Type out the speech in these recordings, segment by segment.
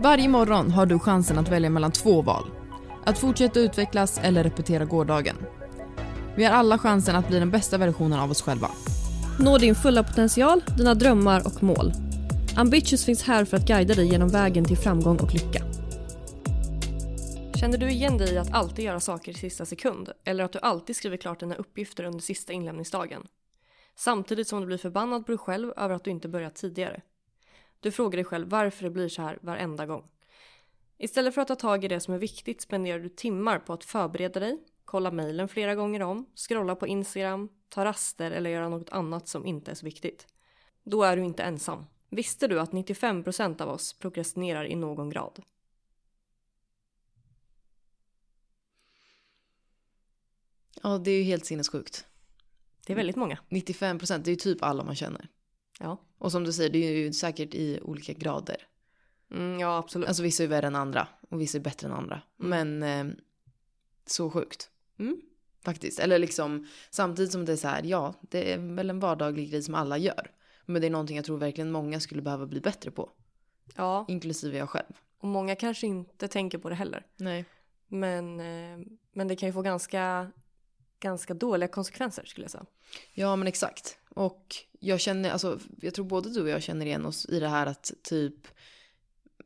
Varje morgon har du chansen att välja mellan två val. Att fortsätta utvecklas eller repetera gårdagen. Vi har alla chansen att bli den bästa versionen av oss själva. Nå din fulla potential, dina drömmar och mål. Ambitious finns här för att guida dig genom vägen till framgång och lycka. Känner du igen dig i att alltid göra saker i sista sekund? Eller att du alltid skriver klart dina uppgifter under sista inlämningsdagen? Samtidigt som du blir förbannad på dig själv över att du inte börjat tidigare. Du frågar dig själv varför det blir så här varenda gång. Istället för att ta tag i det som är viktigt spenderar du timmar på att förbereda dig, kolla mejlen flera gånger om, scrolla på Instagram, ta raster eller göra något annat som inte är så viktigt. Då är du inte ensam. Visste du att 95% av oss prokrastinerar i någon grad? Ja, det är ju helt sinnessjukt. Det är väldigt många. 95 procent, det är ju typ alla man känner. Ja. Och som du säger, det är ju säkert i olika grader. Mm, ja, absolut. Alltså vissa är värre än andra och vissa är bättre än andra. Men eh, så sjukt. Mm. Faktiskt. Eller liksom samtidigt som det är så här, ja, det är väl en vardaglig grej som alla gör. Men det är någonting jag tror verkligen många skulle behöva bli bättre på. Ja, Inklusive jag själv. och många kanske inte tänker på det heller. Nej. Men, eh, men det kan ju få ganska, ganska dåliga konsekvenser skulle jag säga. Ja men exakt. Och jag känner, alltså jag tror både du och jag känner igen oss i det här att typ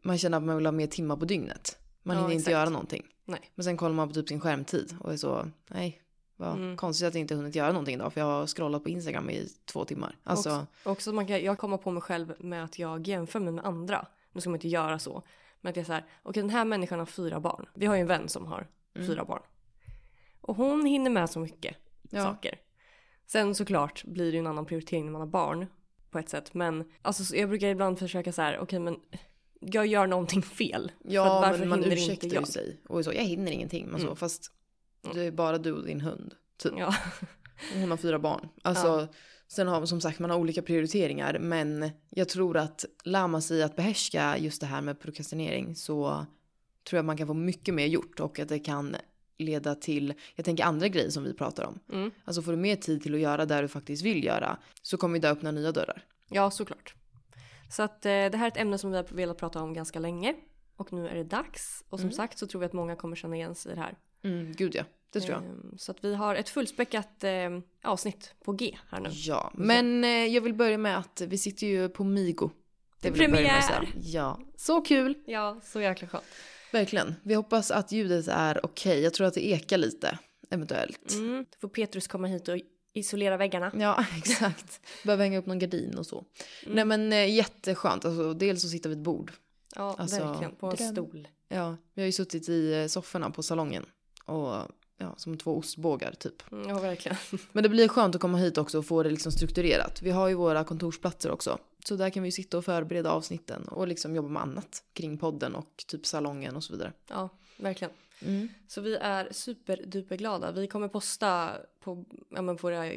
man känner att man vill ha mer timmar på dygnet. Man Ja, hinner inte göra någonting. Nej. Men sen kollar man på typ sin skärmtid och är så, nej, vad Mm. konstigt att jag inte hunnit göra någonting idag för jag har scrollat på Instagram i två timmar. Alltså, Också, också man kan, jag kommer på mig själv med att jag jämför mig med andra. Nu ska man inte göra så. Men att jag säger, okej den här människan har fyra barn. Vi har ju en vän som har Mm. fyra barn. Och hon hinner med så mycket Ja. saker. Sen såklart blir det ju en annan prioritering när man har barn på ett sätt. Men alltså, så jag brukar ibland försöka så här, okej men jag gör någonting fel. Ja att men man ursäktar ju sig. Och så, jag hinner ingenting. Men så, Mm. fast det är bara du och din hund. Typ. Ja. Hon har fyra barn. Alltså, Sen har som sagt man har olika prioriteringar men jag tror att lär man sig att behärska just det här med prokrastinering så tror jag man kan få mycket mer gjort och att det kan leda till, jag tänker andra grejer som vi pratar om. Mm. Alltså får du mer tid till att göra där du faktiskt vill göra så kommer det öppna nya dörrar. Ja, såklart. Så att eh, det här är ett ämne som vi har velat prata om ganska länge. Och nu är det dags. Och som Mm. sagt så tror vi att många kommer känna igen sig i det här. Mm, gud ja, det tror jag. Ehm, Så att vi har ett fullspäckat eh, avsnitt på G här nu. Ja, men eh, jag vill börja med att vi sitter ju på Migo. Det att säga. Premiär! Ja, så kul! Ja, så jäkla skönt. Verkligen. Vi hoppas att ljudet är okej. Jag tror att det ekar lite, eventuellt. Mm. Då får Petrus komma hit och isolera väggarna. Ja, exakt. Behöver hänga upp någon gardin och så. Nej men eh, jätteskönt. Alltså, dels så sitter vi ett bord. Ja, Alltså, verkligen. På en dröm. stol. Ja, vi har ju suttit i eh, sofforna på salongen. Och ja, som två ostbågar typ. Mm, Ja, verkligen. Men det blir skönt att komma hit också och få det liksom strukturerat. Vi har ju våra kontorsplatser också. Så där kan vi sitta och förbereda avsnitten och liksom jobba med annat kring podden och typ salongen och så vidare. Ja, verkligen. Mm. Så vi är superduperglada. Vi kommer posta på ja, men våra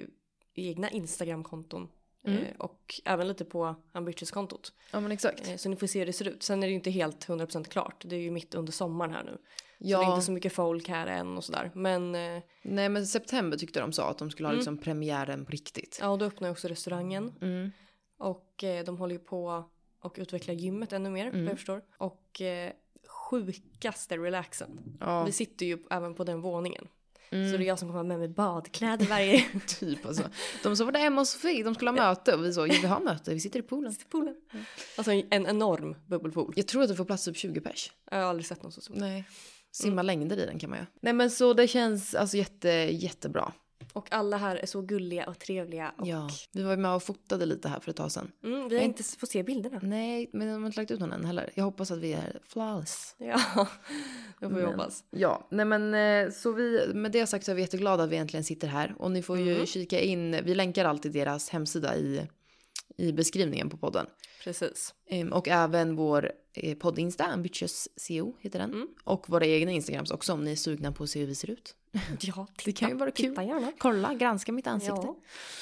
egna Instagram-konton. Mm. Eh, och även lite på Ambitious-kontot. Ja men exakt. Eh, så ni får se hur det ser ut. Sen är det ju inte helt 100% klart. Det är ju mitt under sommaren här nu. Så det är Ja, inte så mycket folk här än och sådär. Men eh, nej men september tyckte de sa att de skulle ha Mm. liksom premiären på riktigt. ja, då öppnar ju också restauranger. Mm. Och eh, de håller ju på och utvecklar gymmet ännu mer, Mm. vad jag förstår. Och eh, sjukaste relaxen. Ja, Vi sitter ju även på den våningen. mm. Så det är jag som kommer med mig badkläder varje typ alltså. De sa var det Emma och Sofie, de skulle ha möte och vi sa ja, vi har möte, vi sitter i poolen. poolen. Alltså en, en enorm bubbelpool. Jag tror att det får plats upp 20 pers. Jag har aldrig sett något så stort. Nej. Simma längder i den kan man göra. Nej men så det känns alltså jätte, jättebra. Och alla här är så gulliga och trevliga. Och, Ja. Vi var ju med och fotade lite här för ett tag sedan. mm, vi har inte fått se bilderna. Nej, men de har inte lagt ut någon än heller. Jag hoppas att vi är flawless. Ja, det får vi Men- hoppas. Ja, nej men eh, så vi, med det sagt så är vi jätteglada att vi äntligen sitter här. Och ni får ju Mhm. kika in, vi länkar alltid deras hemsida i, i beskrivningen på podden. Precis. Ehm, och även vår eh, podd-insta, Ambitious CO heter den. Mm. Och våra egna Instagrams också om ni är sugna på att se hur vi ser ut. Ja, Det kan ju vara kul. Titta gärna. Kolla, granska mitt ansikte.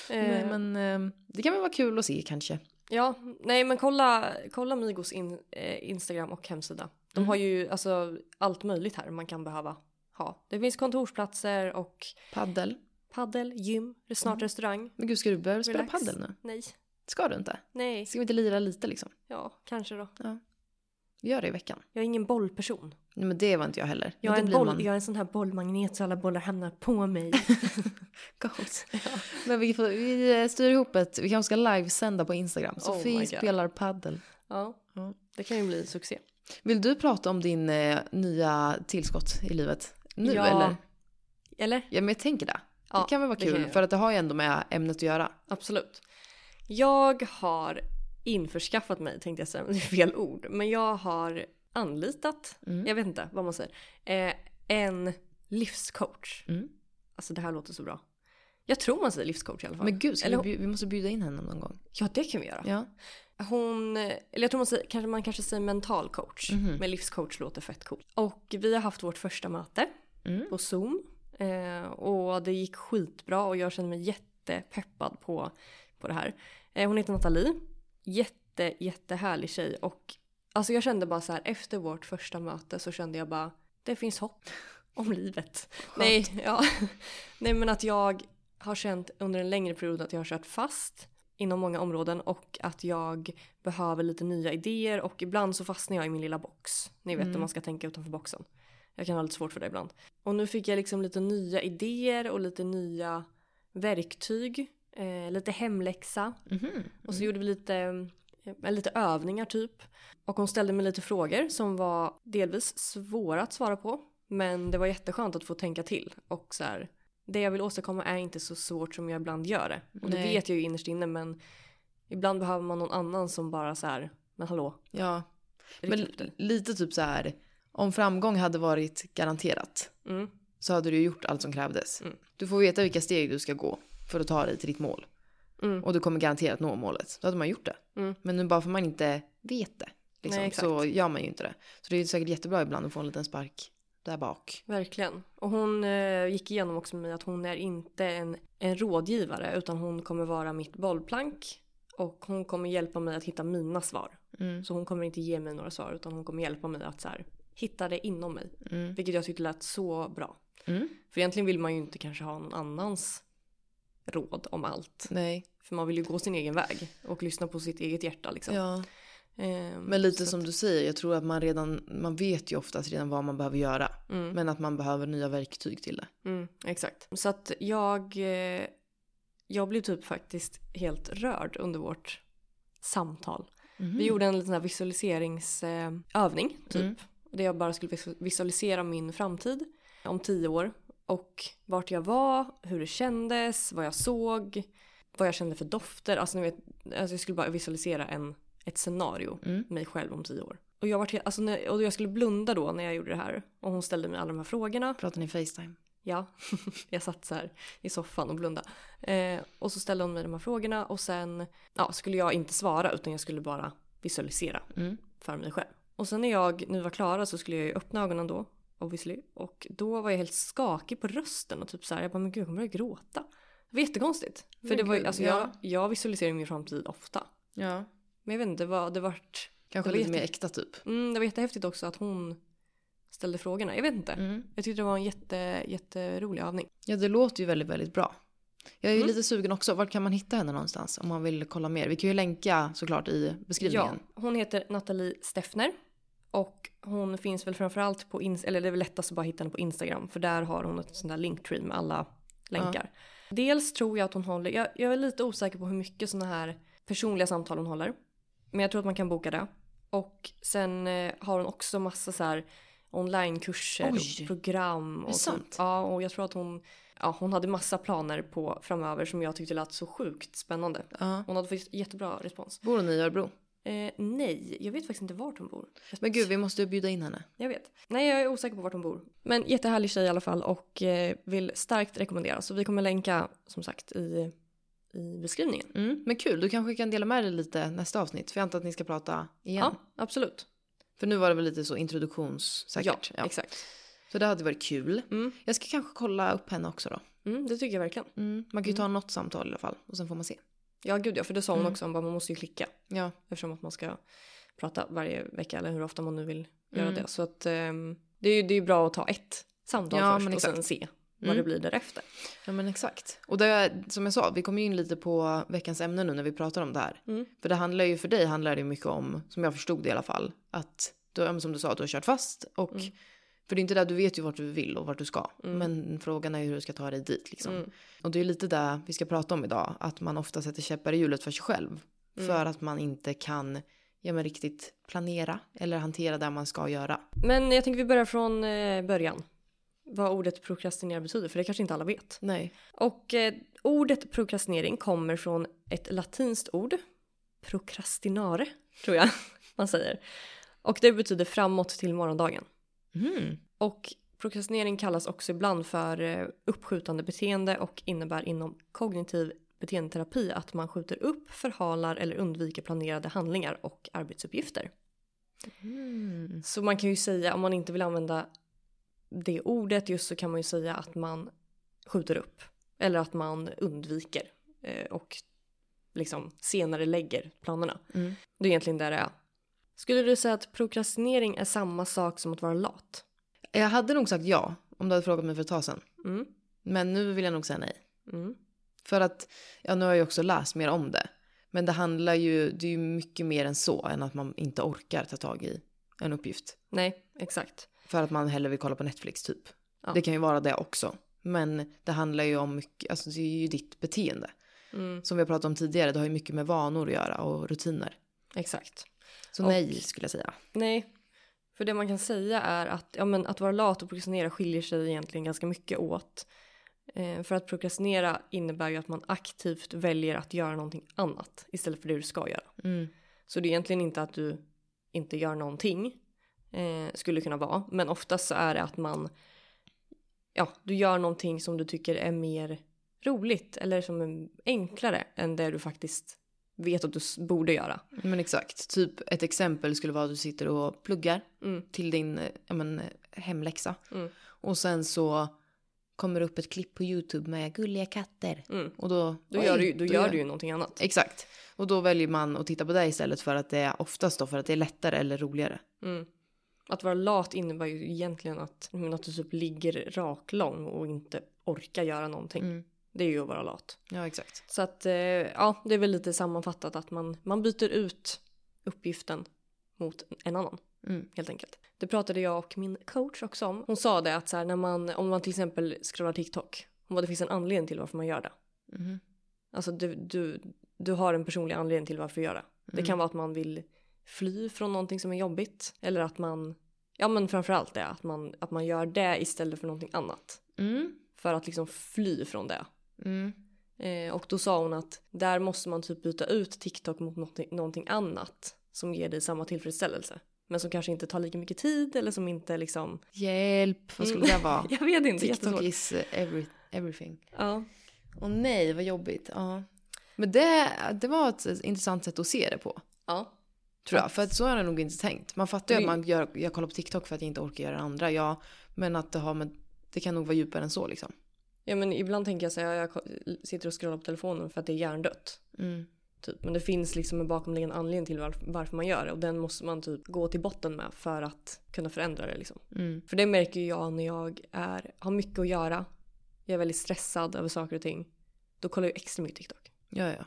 Ja. Eh, men ehm, det kan väl vara kul att se kanske. ja, nej men kolla, kolla Migos in, eh, Instagram och hemsida. De Mm. har ju alltså allt möjligt här man kan behöva ha. Det finns kontorsplatser och Paddel. paddel, gym, snart Mm. restaurang. Men gud, ska du börja spela paddel nu? Nej, Ska du inte? nej, Ska vi inte lira lite liksom? ja kanske då. Gör det i veckan. Jag är ingen bollperson. Nej, men det var inte jag heller. Jag är, en boll, man- jag är en sån här bollmagnet så alla bollar hamnar på mig. Goals. Men vi, får, vi eh, styr ihop ett, vi kanske ska livesända på Instagram. Oh Sofie spelar paddel. ja, Ja. det kan ju bli succé. Vill du prata om din eh, nya tillskott i livet? Nu Ja. eller? Eller? Ja men jag tänker det. Ja, det kan väl vara kul för att det har ju ändå med ämnet att göra. Absolut. Jag har införskaffat mig, tänkte jag säga, det är fel ord. Men jag har anlitat, Mm. jag vet inte vad man säger, eh, en livscoach. Mm. Alltså det här låter så bra. Jag tror man säger livscoach i alla fall. Men gud, eller, vi, vi måste bjuda in henne någon gång. Ja, det kan vi göra. Ja. Hon, eller jag tror man, säger, kanske, man kanske säger mental coach. Mhm. Men livscoach låter fett coolt. Och vi har haft vårt första möte Mm. på Zoom. Eh, och det gick skitbra och jag känner mig jättepeppad på, på det här. Eh, hon heter Nathalie. Jätte, jättehärlig tjej och alltså jag kände bara så här efter vårt första möte så kände jag bara det finns hopp om livet. Nej, ja. Nej men att jag har känt under en längre period att jag har kört fast inom många områden och att jag behöver lite nya idéer och ibland så fastnar jag i min lilla box. Ni vet Mm. om man ska tänka utanför boxen. Jag kan ha lite svårt för det ibland. Och nu fick jag liksom lite nya idéer och lite nya verktyg. Eh, lite hemläxa. Mhm. Och så gjorde vi lite, eh, lite övningar typ. Och hon ställde mig lite frågor som var delvis svåra att svara på. Men det var jätteskönt att få tänka till. Och så här, det jag vill åstadkomma är inte så svårt som jag ibland gör det. Och det Nej. vet jag ju innerst inne men ibland behöver man någon annan som bara så här, men hallå, Ja, men lite typ så här. Om framgång hade varit garanterat Mm, så hade du gjort allt som krävdes. Mm. Du får veta vilka steg du ska gå för att ta dig till ditt mål. mm, Och du kommer garanterat nå målet. Då hade man gjort det. Mm. Men nu bara för man inte vet det. Liksom, Nej, så gör man ju inte det. Så det är säkert jättebra ibland att få en liten spark där bak. verkligen. Och hon eh, gick igenom också med mig att hon är inte en, en rådgivare utan hon kommer vara mitt bollplank. Och hon kommer hjälpa mig att hitta mina svar. Mm. Så hon kommer inte ge mig några svar utan hon kommer hjälpa mig att så här, hitta det inom mig. Mm. Vilket jag tyckte lät så bra. Mm. För egentligen vill man ju inte kanske ha någon annans råd om allt. Nej, För man vill ju gå sin egen väg och lyssna på sitt eget hjärta liksom. ja. Ehm, Men lite som att- du säger, jag tror att man redan, man vet ju oftast redan vad man behöver göra. Mm, Men att man behöver nya verktyg till det. mm, exakt. Så att jag, eh, jag blev typ faktiskt helt rörd under vårt samtal. Mhm. Vi gjorde en liten visualiseringsövning typ. Mm. Där jag bara skulle visu- visualisera min framtid om tio år. Och vart jag var, hur det kändes, vad jag såg, vad jag kände för dofter. Alltså, ni vet, alltså jag skulle bara visualisera en, ett scenario, Mm. mig själv om tio år. Och jag, vart, helt- alltså när, och jag skulle blunda då när jag gjorde det här. Och hon ställde mig alla de här frågorna. Pratar ni Facetime? Ja, jag satt så här i soffan och blundade. Eh, och så ställde hon mig de här frågorna och sen ja, skulle jag inte svara utan jag skulle bara visualisera Mm. för mig själv. Och sen när jag nu var klara så skulle jag ju öppna ögonen då, obviously. Och då var jag helt skakig på rösten och typ så här, jag bara men gud jag kommer börja gråta. Det var jättekonstigt. För Men det var gud, alltså ja. jag, jag visualiserar min framtid ofta. Ja. Men jag vet inte, det var, det vart, Kanske Jag lite vet mer äkta typ. mm, det var jättehäftigt också att hon ställde frågorna. Jag vet inte. Mm. Jag tyckte det var en jätte, jätterolig övning. Ja, det låter ju väldigt, väldigt bra. Jag är ju Mm. lite sugen också. Vart kan man hitta henne någonstans om man vill kolla mer? Vi kan ju länka såklart i beskrivningen. Ja, hon heter Nathalie Steffner. Och hon finns väl framförallt på, Ins- eller det är väl lättast att bara hitta henne på Instagram. För där har hon ett sånt där linktree med alla länkar. Dels tror jag att hon håller, jag, jag är lite osäker på hur mycket såna här personliga samtal hon håller. Men jag tror att man kan boka det. Och sen eh, har hon också massa så här onlinekurser och program. Och så- sant? Ja, och jag tror att hon, ja, hon hade massa planer på framöver som jag tyckte lät så sjukt spännande. Ja. Hon hade faktiskt jättebra respons. Bor hon i Örebro? Eh, nej, jag vet faktiskt inte vart hon bor. Men gud, vi måste ju bjuda in henne. jag vet. Nej, jag är osäker på vart hon bor. Men jättehärlig tjej i alla fall och eh, vill starkt rekommendera. Så vi kommer länka som sagt i, i beskrivningen. Mm. Men kul, du kanske kan dela med dig lite nästa avsnitt. För jag antar att ni ska prata igen. Ja, absolut. För nu var det väl lite så introduktionssäkert. Ja, exakt. Så det hade varit kul. Mm. Jag ska kanske kolla upp henne också då. Mm, det tycker jag verkligen. Mm. Man kan ju ta något samtal i alla fall. Och sen får man se. Ja, gud ja, för det sa hon Mm. också. Hon bara, man måste ju klicka. Ja. Eftersom att man ska prata varje vecka eller hur ofta man nu vill göra Mm. det. Så att ehm, det är ju det är bra att ta ett samtal Ja, först och sen se vad Mm. det blir därefter. Ja men exakt. Och det, som jag sa, vi kommer in lite på veckans ämne nu när vi pratar om det här. Mm. För det handlar ju, för dig handlar det mycket om, som jag förstod det i alla fall, att du, som du sa, du har kört fast och Mm. För det är inte där du vet ju vart du vill och vart du ska. Mm. Men frågan är ju hur du ska ta dig dit liksom. Mm. Och det är lite där vi ska prata om idag, att man ofta sätter käppar i hjulet för sig själv. Mm. För att man inte kan ja, men riktigt planera eller hantera det man ska göra. Men jag tänker vi börjar från eh, början. Vad ordet prokrastinera betyder, för det kanske inte alla vet. Nej. Och eh, ordet prokrastinering kommer från ett latinskt ord. Procrastinare, tror jag man säger. Och det betyder framåt till morgondagen. Mm. Och prokrastinering kallas också ibland för eh, uppskjutande beteende och innebär inom kognitiv beteendeterapi att man skjuter upp, förhalar eller undviker planerade handlingar och arbetsuppgifter. Mm. Så man kan ju säga, om man inte vill använda det ordet just så kan man ju säga att man skjuter upp. Eller att man undviker eh, och liksom senare lägger planerna. Mm. Det är egentligen där det är. Skulle du säga att prokrastinering är samma sak som att vara lat? Jag hade nog sagt ja om du hade frågat mig för ett tag sedan. Mm. Men nu vill jag nog säga nej. Mm. För att, ja nu har jag också läst mer om det. Men det handlar ju, det är ju mycket mer än så än att man inte orkar ta tag i en uppgift. Nej, exakt. För att man hellre vill kolla på Netflix typ. Ja. Det kan ju vara det också. Men det handlar ju om mycket, alltså det är ju ditt beteende. Mm. Som vi har pratat om tidigare, det har ju mycket med vanor att göra och rutiner. Exakt. Så Och- nej skulle jag säga. Nej, för det man kan säga är att, ja, men att vara lat och prokrastinera skiljer sig egentligen ganska mycket åt. Eh, för att prokrastinera innebär ju att man aktivt väljer att göra någonting annat istället för det du ska göra. Mm. Så det är egentligen inte att du inte gör någonting, eh, skulle kunna vara. Men oftast så är det att man, ja, du gör någonting som du tycker är mer roligt eller som är enklare än det du faktiskt vet att du borde göra. Men exakt, typ ett exempel skulle vara att du sitter och pluggar Mm. till din eh, ja, men, eh, hemläxa. Mm. Och sen så kommer det upp ett klipp på YouTube med gulliga katter. Mm. Och då, Då, oj, gör du, då gör du ju någonting annat. Exakt. Och då väljer man att titta på det istället för att det är oftast då för att det är lättare eller roligare. Mm. Att vara lat innebär ju egentligen att, att du typ ligger raklång och inte orkar göra någonting. Mm. Det är ju att vara lat. Ja, exakt. Så att eh, ja, det är väl lite sammanfattat att man, man byter ut uppgiften mot en annan Mm. helt enkelt. Det pratade jag och min coach också om. Hon sa det att så här, när man, om man till exempel scrollar TikTok, bara, det finns en anledning till varför man gör det. Mhm. Alltså du, du, du har en personlig anledning till varför du gör det. Det Mm. kan vara att man vill fly från någonting som är jobbigt. Eller att man, ja men framförallt det, att man, att man gör det istället för någonting annat. Mm. För att liksom fly från det. Mm. Eh, och då sa hon att där måste man typ byta ut TikTok mot någonting, någonting annat som ger dig samma tillfredsställelse. Men som kanske inte tar lika mycket tid eller som inte liksom... Hjälp, vad skulle Mm. det vara? Jag vet inte, TikTok jättesvårt. is eh, every, everything. Ja. Och nej, vad jobbigt. Ja. Men det, det var ett intressant sätt att se det på. ja. Tror jag. För att så har jag nog inte tänkt. Man fattar ju att man gör, jag kollar på TikTok för att jag inte orkar göra det andra. Ja, men att det har med, det kan nog vara djupare än så liksom. Ja men ibland tänker jag så här, jag sitter och scrollar på telefonen för att det är hjärndött. Mm. Typ. Men det finns liksom en bakomliggande anledning till varför, varför man gör det och den måste man typ gå till botten med för att kunna förändra det liksom. Mm. För det märker jag när jag är, har mycket att göra. Jag är väldigt stressad över saker och ting. Då kollar jag extra mycket TikTok. Ja, ja.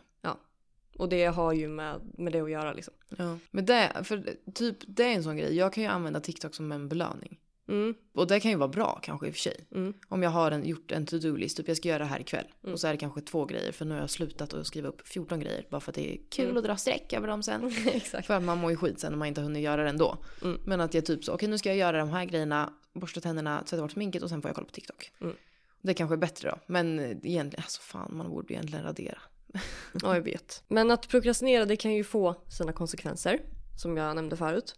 Och det har ju med, med det att göra liksom. ja. Men det, för typ, det är en sån grej. Jag kan ju använda TikTok som en belöning. Mm, Och det kan ju vara bra kanske i och för sig. mm, Om jag har en, gjort en to-do-list, typ jag ska göra det här ikväll. Mm. Och så är det kanske två grejer för nu har jag slutat att skriva upp 14 grejer. Bara för att det är kul Mm. att dra streck över dem sen. För man mår ju skit sen när man inte hunnit göra det ändå. Mm. Men att jag typ så, okej nu ska jag göra de här grejerna, borsta tänderna, tvätta bort sminket och sen får jag kolla på TikTok. Mm. Det kanske är bättre då. Men egentligen, alltså fan man borde egentligen radera. Ja, jag vet. Men att prokrastinera det kan ju få sina konsekvenser, som jag nämnde förut.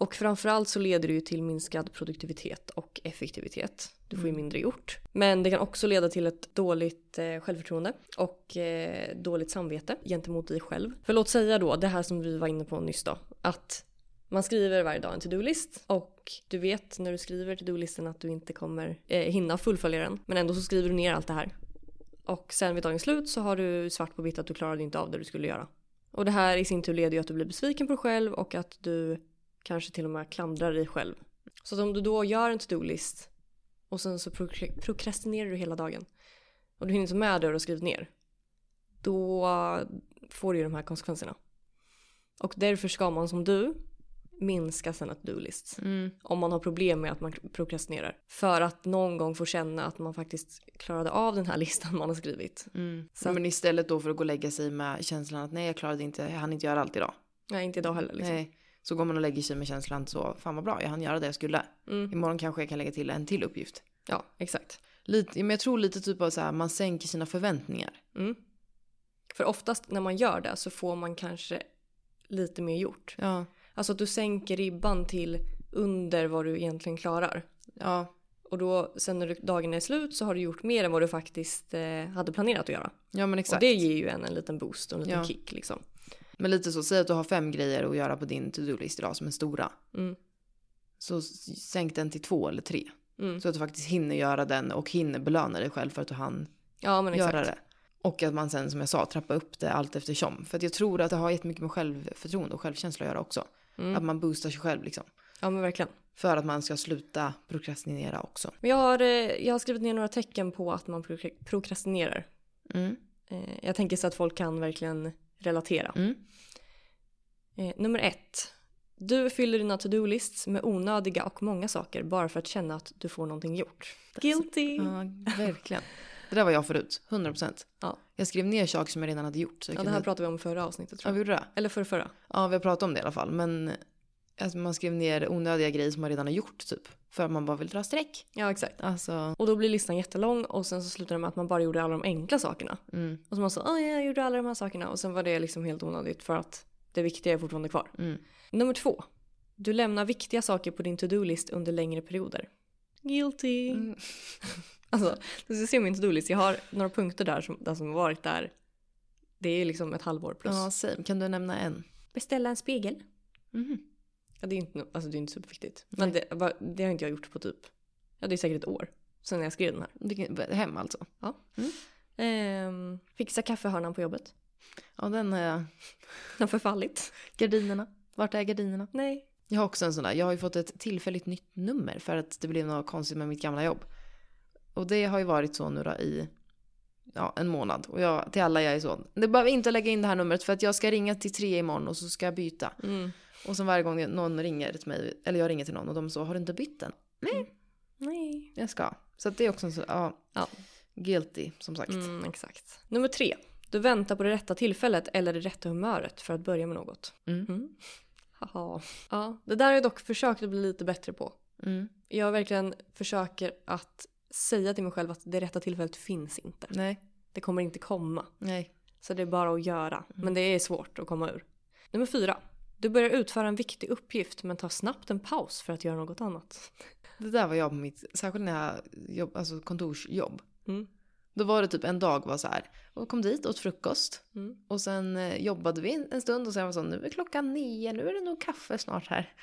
Och framförallt så leder det ju till minskad produktivitet och effektivitet. Du får ju Mm. mindre gjort. Men det kan också leda till ett dåligt eh, självförtroende och eh, dåligt samvete gentemot dig själv. För låt säga då, det här som vi var inne på nyss då, att man skriver varje dag en to-do-list och du vet när du skriver to-do-listen att du inte kommer eh, hinna fullfölja den. Men ändå så skriver du ner allt det här. Och sen vid dagens slut så har du svart på vitt att du klarade inte av det du skulle göra. Och det här i sin tur leder ju att du blir besviken på dig själv och att du kanske till och med klandrar dig själv. Så att om du då gör en to-do-list och sen så prok- prokrastinerar du hela dagen och du hinner inte med det du har skrivit ner. Då får du ju de här konsekvenserna. Och därför ska man som du minska sina to-do-lists. Mm. Om man har problem med att man prokrastinerar. För att någon gång få känna att man faktiskt klarade av den här listan man har skrivit. Mm. Så- Men istället då för att gå och lägga sig med känslan att nej jag klarade inte, jag hann inte göra allt idag. Nej, inte idag heller liksom. Nej. Så går man och lägger sig med känslan så fan vad bra, jag hann göra det jag skulle. Mm. Imorgon kanske jag kan lägga till en till uppgift. Ja, exakt. Lite, men jag tror lite typ av så här, man sänker sina förväntningar. Mm. För oftast när man gör det så får man kanske lite mer gjort. Ja, Alltså att du sänker ribban till under vad du egentligen klarar. ja, Och då sen när dagen är slut så har du gjort mer än vad du faktiskt eh, hade planerat att göra. ja men Och exakt. det ger ju en en liten boost och en liten Ja. kick liksom. Men lite så, säg att du har fem grejer att göra på din to-do-list idag som är stora. Mm. Så sänk den till två eller tre. Mm. Så att du faktiskt hinner göra den och hinner belöna dig själv för att du hann Ja men exakt. göra det. Och att man sen som jag sa trappar upp det allt eftersom. För att jag tror att det har jättemycket med självförtroende och självkänsla att göra också. Mm. Att man boostar sig själv liksom. Ja men verkligen. För att man ska sluta prokrastinera också. Men jag har, eh, jag har skrivit ner några tecken på att man prok- prokrastinerar. Mm. Eh, jag tänker så att folk kan verkligen relatera. Mm. Eh, nummer ett. Du fyller dina to-do-lists med onödiga och många saker bara för att känna att du får någonting gjort. Guilty! Ja, verkligen. Det där var jag förut, 100%. Ja. Jag skrev ner saker som jag redan hade gjort. Ja, det kunde- här pratade vi om i förra avsnittet Ja, tror vi jag. gjorde det? Eller förra, förra. Ja, vi har pratat om det i alla fall. Men alltså, man skrev ner onödiga grejer som man redan har gjort typ. För att man bara vill dra streck. Ja exakt. Alltså, Och då blir listan jättelång och sen så slutar det med att man bara gjorde alla de enkla sakerna. mm, Och så man sa åh jag gjorde alla de här sakerna och sen var det liksom helt onödigt för att det viktiga är fortfarande kvar. mm. Nummer två. Du lämnar viktiga saker på din to-do-list under längre perioder. Guilty. Mm. Alltså, du ska se min to-do-list. Jag har några punkter där som, där som varit där. Det är liksom ett halvår plus. Ja, same. Kan du nämna en? Beställa en spegel. Mhm. Ja, det är inte, alltså, det är inte superviktigt. Men det, det har inte jag gjort på typ, ja det är säkert ett år. Sen jag skrev den här. Hem alltså? Ehm, fixa kaffehörnan på jobbet. Ja, den har jag. Den har förfallit. Gardinerna. Vart är gardinerna? Nej. Jag har också en sån där. Jag har ju fått ett tillfälligt nytt nummer för att det blev något konstigt med mitt gamla jobb. Och det har ju varit så nu då i ja, en månad. Och jag, till alla jag är så. Det behöver inte lägga in det här numret för att jag ska ringa till tre imorgon och så ska jag byta. Mm. Och sen varje gång någon ringer till mig, eller jag ringer till någon och de så, har du inte bytt den? Nej. Jag ska. Så det är också en så, ja, Ja. guilty som sagt. Mm, exakt. Nummer tre. Du väntar på det rätta tillfället eller det rätta humöret för att börja med något. Mm. Mm. Haha. Ja, det där har jag dock försökt att bli lite bättre på. Mm. Jag verkligen försöker att säga till mig själv att det rätta tillfället finns inte. Nej, Det kommer inte komma. nej. Så det är bara att göra. Men det är svårt att komma ur. Nummer fyra. Du börjar utföra en viktig uppgift men tar snabbt en paus för att göra något annat. Det där var jag på mitt, särskilt när jag jobb, alltså kontorsjobb. Mm. Då var det typ en dag var så här, och kom dit, åt frukost. Mm. Och sen eh, jobbade vi en stund och sen var så, nu är klockan nio, nu är det nog kaffe snart här.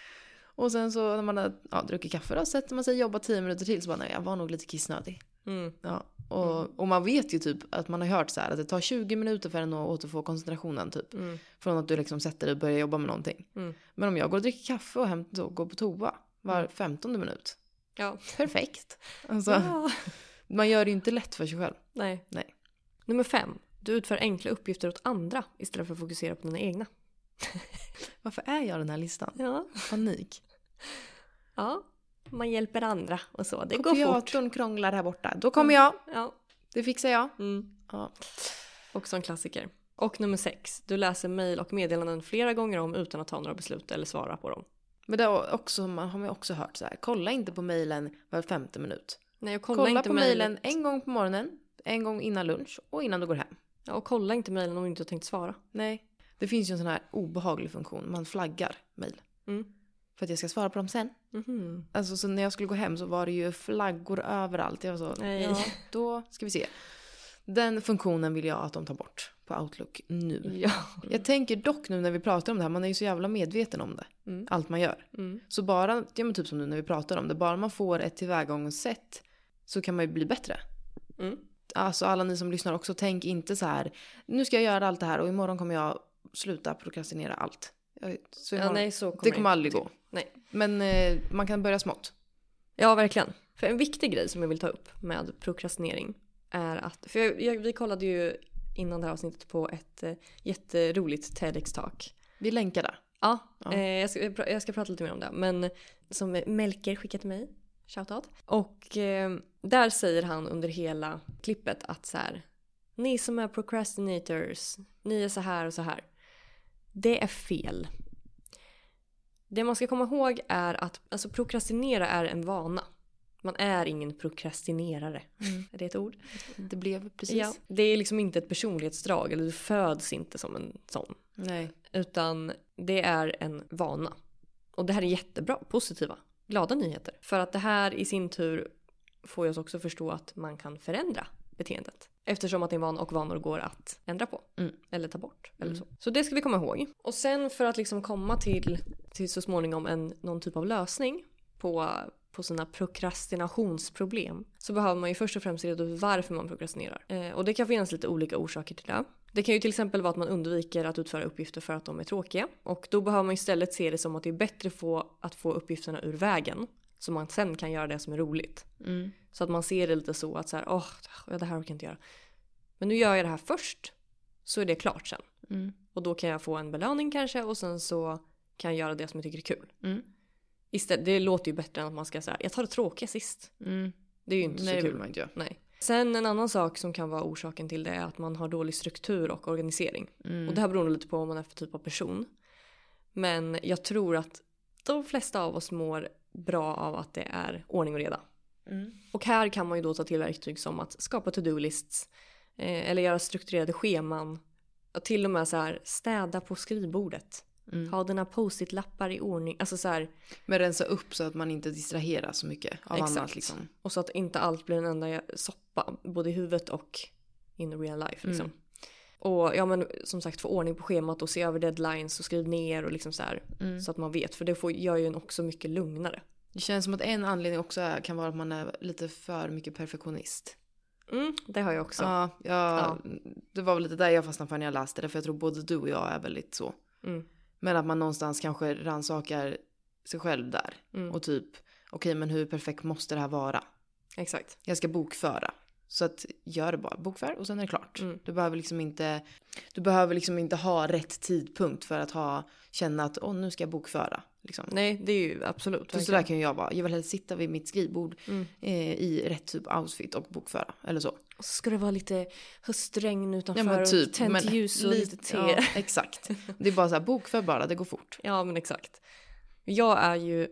Och sen så när man har ja, druckit kaffe då sätter man sig och jobbar tio minuter till så bara, nej jag var nog lite kissnödig. Mm. Ja, och, och man vet ju typ att man har hört så här att det tar 20 minuter för en att återfå koncentrationen typ. Mm. Från att du liksom sätter dig och börjar jobba med någonting. Mm. Men om jag går och dricker kaffe och hämtar och går på toa var 15 minut. Ja. Perfekt. Alltså, ja. man gör det ju inte lätt för sig själv. Nej. Nej. Nummer fem. Du utför enkla uppgifter åt andra istället för att fokusera på dina egna. Varför är jag den här listan? Ja. Panik. Ja. Man hjälper andra och så. Det går fort. Kopiatorn krånglar här borta. Då kommer jag. Ja. Det fixar jag. Mm. Ja. Också en klassiker. Och nummer sex. Du läser mejl och meddelanden flera gånger om utan att ta några beslut eller svara på dem. Men det har, också, man har man också hört så här. Kolla inte på mejlen var femte minut. Nej, kolla, Kolla, inte på mejlen en gång på morgonen, en gång innan lunch och innan du går hem. Ja, och kolla inte mejlen om du inte har tänkt svara. Nej. Det finns ju en sån här obehaglig funktion. Man flaggar mejl. Mm. För att jag ska svara på dem sen. Mhm. Alltså så när jag skulle gå hem så var det ju flaggor överallt. Jag var så, Nej. ja då ska vi se. Den funktionen vill jag att de tar bort på Outlook nu. Ja. Jag tänker dock nu när vi pratar om det här, man är ju så jävla medveten om det. Mm. Allt man gör. Mm. Så bara, ja men typ som nu när vi pratar om det, bara man får ett tillvägagångssätt så kan man ju bli bättre. Mm. Alltså alla ni som lyssnar också, tänk inte så här, nu ska jag göra allt det här och imorgon kommer jag sluta prokrastinera allt. Så Ja, imorgon, nej, så kommer det kommer aldrig gå. Nej. Men eh, man kan börja smått. Ja, verkligen. För en viktig grej som jag vill ta upp med prokrastinering är att, för jag, jag, vi kollade ju innan det här avsnittet på ett eh, jätteroligt TEDx-talk. Vi länkar där. Ja, Ja. Eh, jag, ska, jag ska prata lite mer om det. Men som Melker skickade till mig, shoutout. Och eh, där säger han under hela klippet att så här, ni som är procrastinators, ni är så här och så här. Det är fel. Det man ska komma ihåg är att alltså, prokrastinera är en vana. Man är ingen prokrastinerare. Är det ett ord? Det blev precis. Ja. Det är liksom inte ett personlighetsdrag, eller du föds inte som en sån. Nej. Utan det är en vana. Och det här är jättebra, positiva, glada nyheter. För att det här i sin tur får oss också förstå att man kan förändra beteendet. Eftersom att det är en vana och vanor går att ändra på. Mm. Eller ta bort. Eller så. så det ska vi komma ihåg. Och sen för att liksom komma till, till så småningom en, någon typ av lösning på, på sina prokrastinationsproblem så behöver man ju först och främst reda ut varför man prokrastinerar. Eh, och det kan finnas lite olika orsaker till det. Det kan ju till exempel vara att man undviker att utföra uppgifter för att de är tråkiga. Och då behöver man istället se det som att det är bättre få, att få uppgifterna ur vägen. Så man sen kan göra det som är roligt. Mm. Så att man ser det lite så att så här, åh, det här orkar jag inte göra. Men nu gör jag det här först. Så är det klart sen. Mm. Och då kan jag få en belöning kanske och sen så kan jag göra det som jag tycker är kul. Mm. Istället, det låter ju bättre än att man ska säga jag tar det tråkiga sist. Mm. Det är ju inte Nej, så kul. man inte göra. Nej. Sen en annan sak som kan vara orsaken till det är att man har dålig struktur och organisering. Mm. Och det här beror lite på vad man är för typ av person. Men jag tror att de flesta av oss mår bra av att det är ordning och reda. Mm. Och här kan man ju då ta till verktyg som att skapa to-do-lists eh, eller göra strukturerade scheman. Och till och med så här städa på skrivbordet. Mm. Ha dina post-it-lappar i ordning. Alltså så här, Men rensa upp så att man inte distraheras så mycket av Exakt. annat liksom. och så att inte allt blir en enda soppa. Både i huvudet och in real life liksom. Mm. Och ja men som sagt få ordning på schemat och se över deadlines och skriv ner och liksom så här. Mm. Så att man vet. För det får, gör ju en också mycket lugnare. Det känns som att en anledning också är, kan vara att man är lite för mycket perfektionist. Mm, det har jag också. Ja, ja, det var väl lite där jag fastnade för när jag läste det. För jag tror både du och jag är väldigt så. Mm. Men att man någonstans kanske rannsakar sig själv där. Mm. Och typ, okej men hur perfekt måste det här vara? Exakt. Jag ska bokföra. Så att gör det bara, bokför och sen är det klart. Mm. Du behöver liksom inte, du behöver liksom inte ha rätt tidpunkt för att ha, känna att åh nu ska jag bokföra. Liksom. Nej det är ju absolut. För sådär kan ju jag vara. Jag vill helst sitta vid mitt skrivbord Mm. eh, i rätt typ outfit och bokföra. Eller så. Och så ska det vara lite höstregn utanför Ja men och typ. tänt men ljus och lite te. Ja, exakt. Det är bara så här, bokför bara, det går fort. Ja men exakt. Jag är ju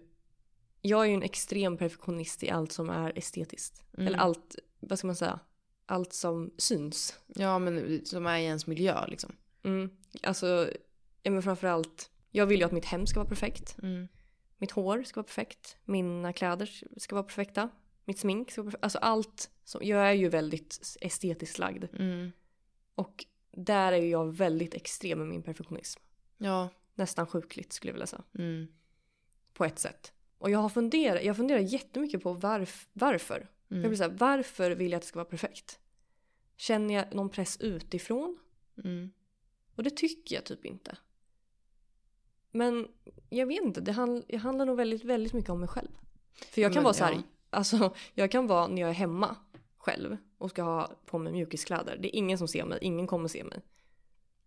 jag är ju en extrem perfektionist i allt som är estetiskt. Mm. Eller allt, vad ska man säga? Allt som syns. Ja men som är i ens miljö liksom. Mm. Alltså, ja, men framförallt, jag vill ju att mitt hem ska vara perfekt. Mm. Mitt hår ska vara perfekt. Mina kläder ska vara perfekta. Mitt smink ska vara perfekt. Alltså allt. Som, jag är ju väldigt estetiskt lagd. Mm. Och där är ju jag väldigt extrem med min perfektionism. Ja. Nästan sjukligt skulle jag vilja säga. Mm. På ett sätt. Och jag har funderat, jag funderar jättemycket på varf, varför. Jag Mm. blir så här, varför vill jag att det ska vara perfekt? Känner jag någon press utifrån? Mm. Och det tycker jag typ inte. Men jag vet inte, det, handl det handlar nog väldigt, väldigt mycket om mig själv. För jag kan Men, vara så här, ja. alltså jag kan vara när jag är hemma själv och ska ha på mig mjukiskläder. Det är ingen som ser mig, ingen kommer se mig.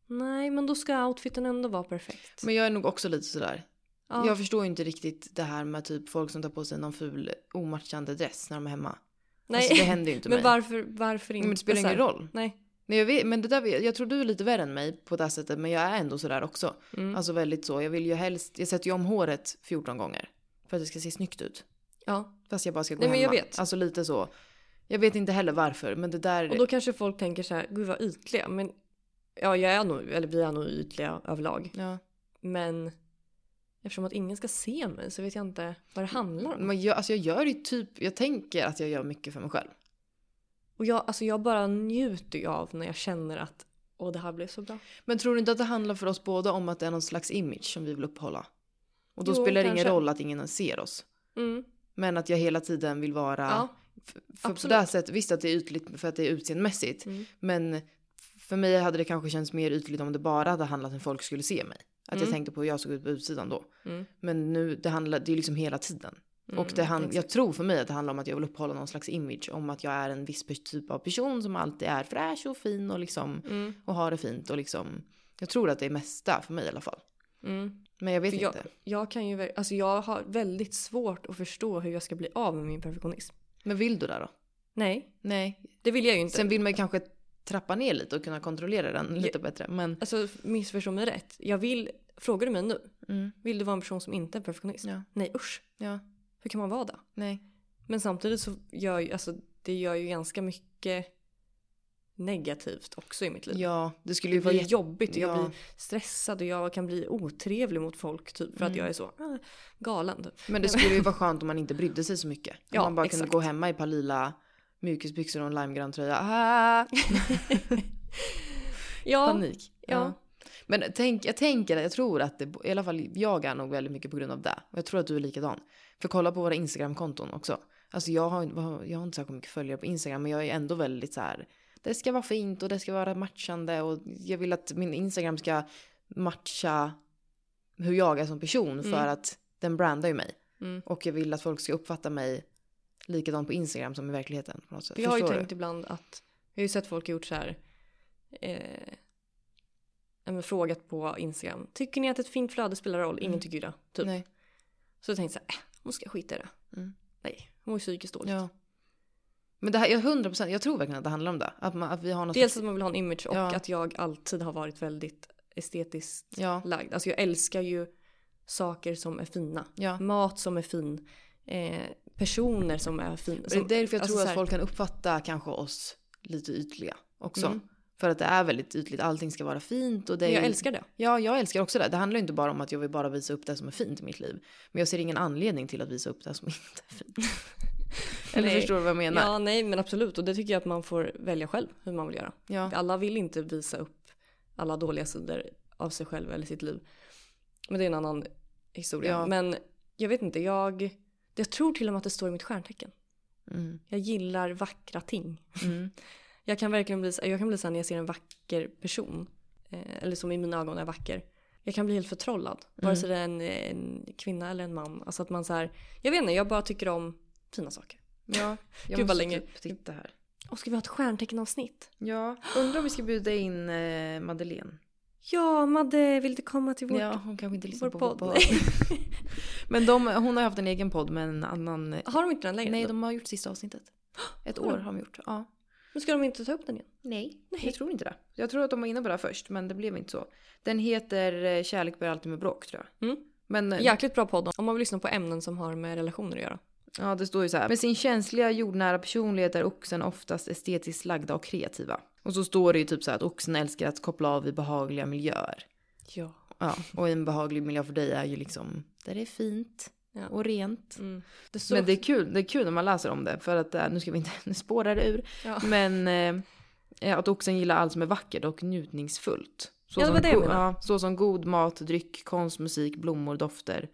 Nej, men då ska outfiten ändå vara perfekt. Men jag är nog också lite sådär. ja. Jag förstår inte riktigt det här med typ folk som tar på sig någon ful omatchande dress när de är hemma. Nej, Alltså, det händer ju inte men mig. varför, varför inte? Men det spelar ingen roll. Nej. Men jag, vet, men det där, jag tror du är lite värre än mig på det här sättet. Men jag är ändå sådär också. Mm. Alltså väldigt så. Jag vill ju helst, jag sätter ju om håret 14 gånger. För att det ska se snyggt ut. Ja. Fast jag bara ska gå Nej, men hemma. jag vet. Alltså lite så. Jag vet inte heller varför. Men det där. Och då kanske folk tänker så här, gud vad ytliga. Men ja, jag är nog, eller vi är nog ytliga överlag. Ja. Men eftersom att ingen ska se mig så vet jag inte vad det handlar om. Men jag, alltså jag gör ju typ, jag tänker att jag gör mycket för mig själv. Och jag, alltså jag bara njuter ju av när jag känner att åh det här blev så bra. Men tror du inte att det handlar för oss båda om att det är någon slags image som vi vill uppehålla? Och då Jo, spelar det kanske. ingen roll att ingen ser oss. Mm. Men att jag hela tiden vill vara... Ja, för, för på det sättet, visst att det är ytligt för att det är utseendemässigt. Mm. Men för mig hade det kanske känts mer ytligt om det bara hade handlat om att folk skulle se mig. Att jag Mm. tänkte på hur jag såg ut på utsidan då. Mm. Men nu, det handlar, det är liksom hela tiden. och det hand, jag tror för mig att det handlar om att jag vill uppehålla någon slags image om att jag är en viss typ av person som alltid är fräsch och fin och liksom Mm. och har det fint och liksom. Jag tror att det är mesta för mig i alla fall. Mm. Men jag vet jag, inte. jag kan ju, alltså jag har väldigt svårt att förstå hur jag ska bli av med min perfektionism. Men vill du det då? Nej, Nej. det vill jag ju inte. Sen vill man ju kanske trappa ner lite och kunna kontrollera den lite bättre. Men Alltså missförstå mig rätt. Jag vill, frågar du mig nu, mm, vill du vara en person som inte är perfektionist? Ja. Nej usch, ja, hur kan man vara det? nej. Men samtidigt så gör ju, alltså det gör ju ganska mycket negativt också i mitt liv. Ja, det skulle Det ju vara blir jätte... jobbigt och jag ja. blir stressad och jag kan bli otrevlig mot folk typ för att Mm. jag är så äh, galen. Typ. Men det skulle ju vara skönt om man inte brydde sig så mycket. Om Ja, man bara kunde exakt. gå hemma i par lila mjukisbyxor och en limegrön tröja. Ah, Ja, panik. ja. Men tänk, jag tänker, jag tror att det, i alla fall jag är nog väldigt mycket på grund av det. Och jag tror att du är likadan. För kolla på våra Instagram-konton också. Alltså jag har, jag har inte så mycket följare på Instagram men jag är ändå väldigt så här. Det ska vara fint och det ska vara matchande och jag vill att min Instagram ska matcha hur jag är som person för Mm. att den brandar ju mig. Mm. Och jag vill att folk ska uppfatta mig likadant på Instagram som i verkligheten. På något sätt. För jag har ju Förstår tänkt ibland att, jag har ju sett folk gjort så här, eh, men frågat på Instagram, tycker ni att ett fint flöde spelar roll? Ingen Mm. tycker ju det. du? Typ. Nej. Så jag tänkte så här, äh, hon ska skita i det. Mm. Nej, hon är psykiskt dålig. Ja. Men det här, jag 100%, jag tror verkligen att det handlar om det. Att, man, att vi har något Dels att man vill ha en image och Ja. att jag alltid har varit väldigt estetiskt Ja, lagd. Alltså jag älskar ju saker som är fina. ja. Mat som är fin. Eh, personer som är fina. Det är därför jag alltså tror att här- folk kan uppfatta kanske oss lite ytliga också. Mm. För att det är väldigt ytligt, allting ska vara fint och det är Jag älskar det. Ja, jag älskar också det. Det handlar inte bara om att jag vill bara visa upp det som är fint i mitt liv. Men jag ser ingen anledning till att visa upp det som inte är fint. Eller Nej. förstår du vad jag menar? Ja, nej men absolut. Och det tycker jag att man får välja själv hur man vill göra. Ja. Alla vill inte visa upp alla dåliga sidor av sig själv eller sitt liv. Men det är en annan historia. Ja. Men jag vet inte, jag, jag tror till och med att det står i mitt stjärntecken. Mm. Jag gillar vackra ting. Mm. Jag kan verkligen bli, jag kan bli så här när jag ser en vacker person. Eh, eller som i mina ögon är vacker. Jag kan bli helt förtrollad. Vare sig det är en, en kvinna eller en man. Alltså att man så här, jag vet inte, jag bara tycker om fina saker. Ja, jag Gud, måste länge- typ titta här. Och ska vi ha ett stjärnteckenavsnitt? Ja, undrar om vi ska bjuda in eh, Madeleine. Ja, Madde, vill du komma till vårt, Ja, hon kanske inte lyssnar på podd? podd. Men de, hon har haft en egen podd med en annan... Har de inte den längre? Nej, de har gjort sista avsnittet. Ett år har de gjort. Ja. Men ska de inte ta upp den igen? Nej, Nej. jag tror inte det. Jag tror att de var inne på det först, men det blev inte så. Den heter eh, Kärlek börjar alltid med bråk, tror jag. Mm. Men eh, Jäkligt bra podd om man vill lyssna på ämnen som har med relationer att göra. ja, det står ju så här. Med sin känsliga, jordnära personlighet är oxen oftast estetiskt lagda och kreativa. Och så står det ju typ så att oxen älskar att koppla av i behagliga miljöer. Ja. Ja, och en behaglig miljö för dig är ju liksom där det är fint Ja. och rent. Mm. Det står Men det är kul, det är kul när man läser om det för att eh, nu ska vi inte, nu spårar det ur. Ja. Men eh, att oxen gillar allt som är vackert och njutningsfullt. Så Ja, som det jag go- ja, så som god mat, dryck, konst, musik, blommor, dofter.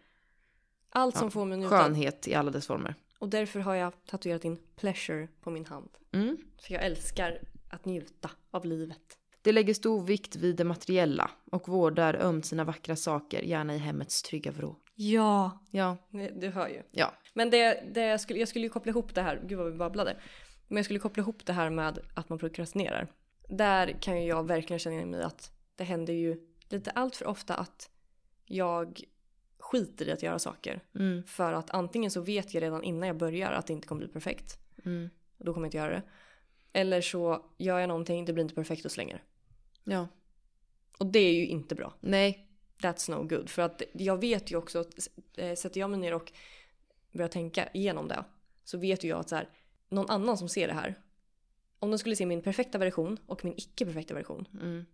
Allt som får mig njuta. Skönhet i alla dess former. Och därför har jag tatuerat in pleasure på min hand. Mm. För jag älskar att njuta av livet. Det lägger stor vikt vid det materiella och vårdar ömt sina vackra saker, gärna i hemmets trygga vrå. Ja. Ja, Du hör ju. ja. Men det, det jag, skulle, jag skulle ju koppla ihop det här, gud vad vi babblade. Men jag skulle koppla ihop det här med att man prokrastinerar. Där kan ju jag verkligen känna igen mig att det händer ju lite allt för ofta att jag skiter i att göra saker. Mm, För att antingen så vet jag redan innan jag börjar att det inte kommer bli perfekt. mm. Och då kommer jag inte göra det. Eller så gör jag någonting, det blir inte perfekt och slänger. Ja. Och det är ju inte bra. Nej. That's no good. För att jag vet ju också eh, sätter jag mig ner och börjar tänka igenom det så vet ju jag att så här, någon annan som ser det här om de skulle se min perfekta version och min icke perfekta version Mm.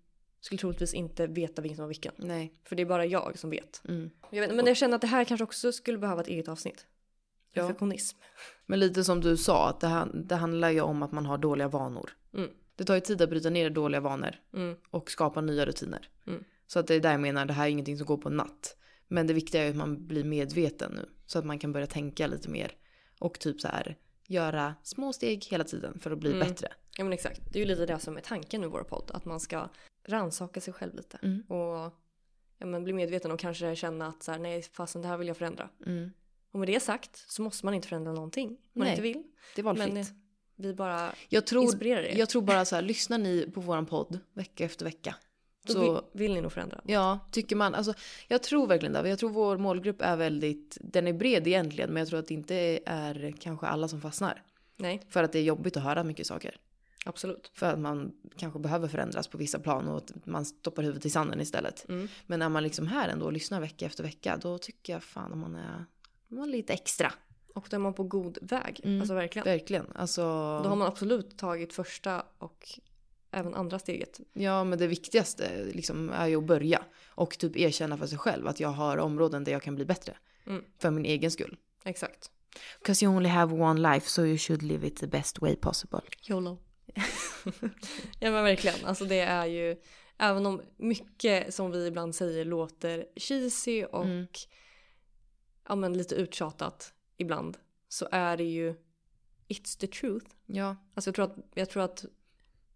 skulle troligtvis inte veta vilken som var vilken. Nej. För det är bara jag som vet. Mm. Jag vet men jag känner att det här kanske också skulle behöva ett eget avsnitt. Ja. Perfektionism. Men lite som du sa, att det, det handlar ju om att man har dåliga vanor. Mm. Det tar ju tid att bryta ner dåliga vanor Mm. och skapa nya rutiner. Mm. Så att det är där jag menar, det här är ingenting som går på en natt. Men det viktiga är att man blir medveten nu. Så att man kan börja tänka lite mer. Och typ så här, göra små steg hela tiden för att bli Mm. bättre. Ja men exakt. Det är ju lite det som är tanken med vår podd. Att man ska rannsaka sig själv lite. Mm. Och ja, men bli medveten och kanske känna att så här, nej fasen det här vill jag förändra. Mm. Och med det sagt så måste man inte förändra någonting. Om man Nej. inte vill. Det är valfritt. Men eh, vi bara jag, tror, inspirerar er. jag tror bara så här, lyssnar ni på våran podd vecka efter vecka. Då Så- vill, vill ni nog förändra. Ja, tycker man. Alltså, jag tror verkligen det. Jag tror vår målgrupp är väldigt, den är bred egentligen, men jag tror att det inte är kanske alla som fastnar. Nej, För att det är jobbigt att höra mycket saker. absolut. För att man kanske behöver förändras på vissa plan och att man stoppar huvudet i sanden istället. Mm. Men när man liksom här ändå lyssnar vecka efter vecka, då tycker jag fan att man är, man lite extra. Och då är man på god väg. Mm. Alltså verkligen. Verkligen. Alltså, Då har man absolut tagit första och även andra steget. Ja, men det viktigaste liksom är ju att börja. Och typ erkänna för sig själv att jag har områden där jag kan bli bättre. Mm. För min egen skull. Exakt. Because you only have one life so you should live it the best way possible. YOLO. ja men verkligen. Alltså det är ju, även om mycket som vi ibland säger låter cheesy och Mm. Ja, men lite uttjatat ibland. Så är det ju It's the truth. Ja, Alltså jag tror att, jag tror att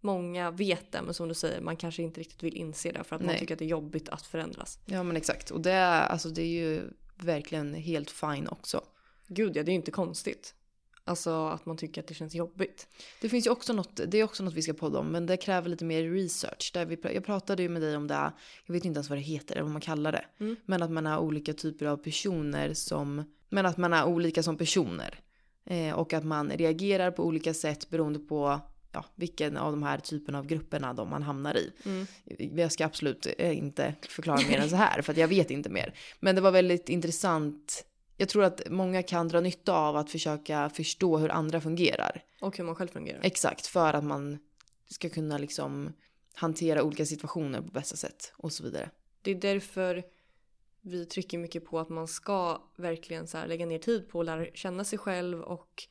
många vet det men som du säger man kanske inte riktigt vill inse det för att man Nej. tycker att det är jobbigt att förändras. ja men exakt. Och det är, alltså, det är ju verkligen helt fine också. Gud ja, det är ju inte konstigt. Alltså att man tycker att det känns jobbigt. Det finns ju också något, det är också något vi ska podda om, men det kräver lite mer research. Där vi, jag pratade ju med dig om det, jag vet inte ens vad det heter eller vad man kallar det. Mm. Men att man har olika typer av personer som, men att man är olika som personer. Eh, och att man reagerar på olika sätt beroende på ja, vilken av de här typerna av grupperna de man hamnar i. Mm. Jag ska absolut eh, inte förklara mer än så här för jag vet inte mer. Men det var väldigt intressant. Jag tror att många kan dra nytta av att försöka förstå hur andra fungerar. Och hur man själv fungerar. Exakt, för att man ska kunna liksom hantera olika situationer på bästa sätt och så vidare. Det är därför vi trycker mycket på att man ska verkligen så lägga ner tid på att lära känna sig själv och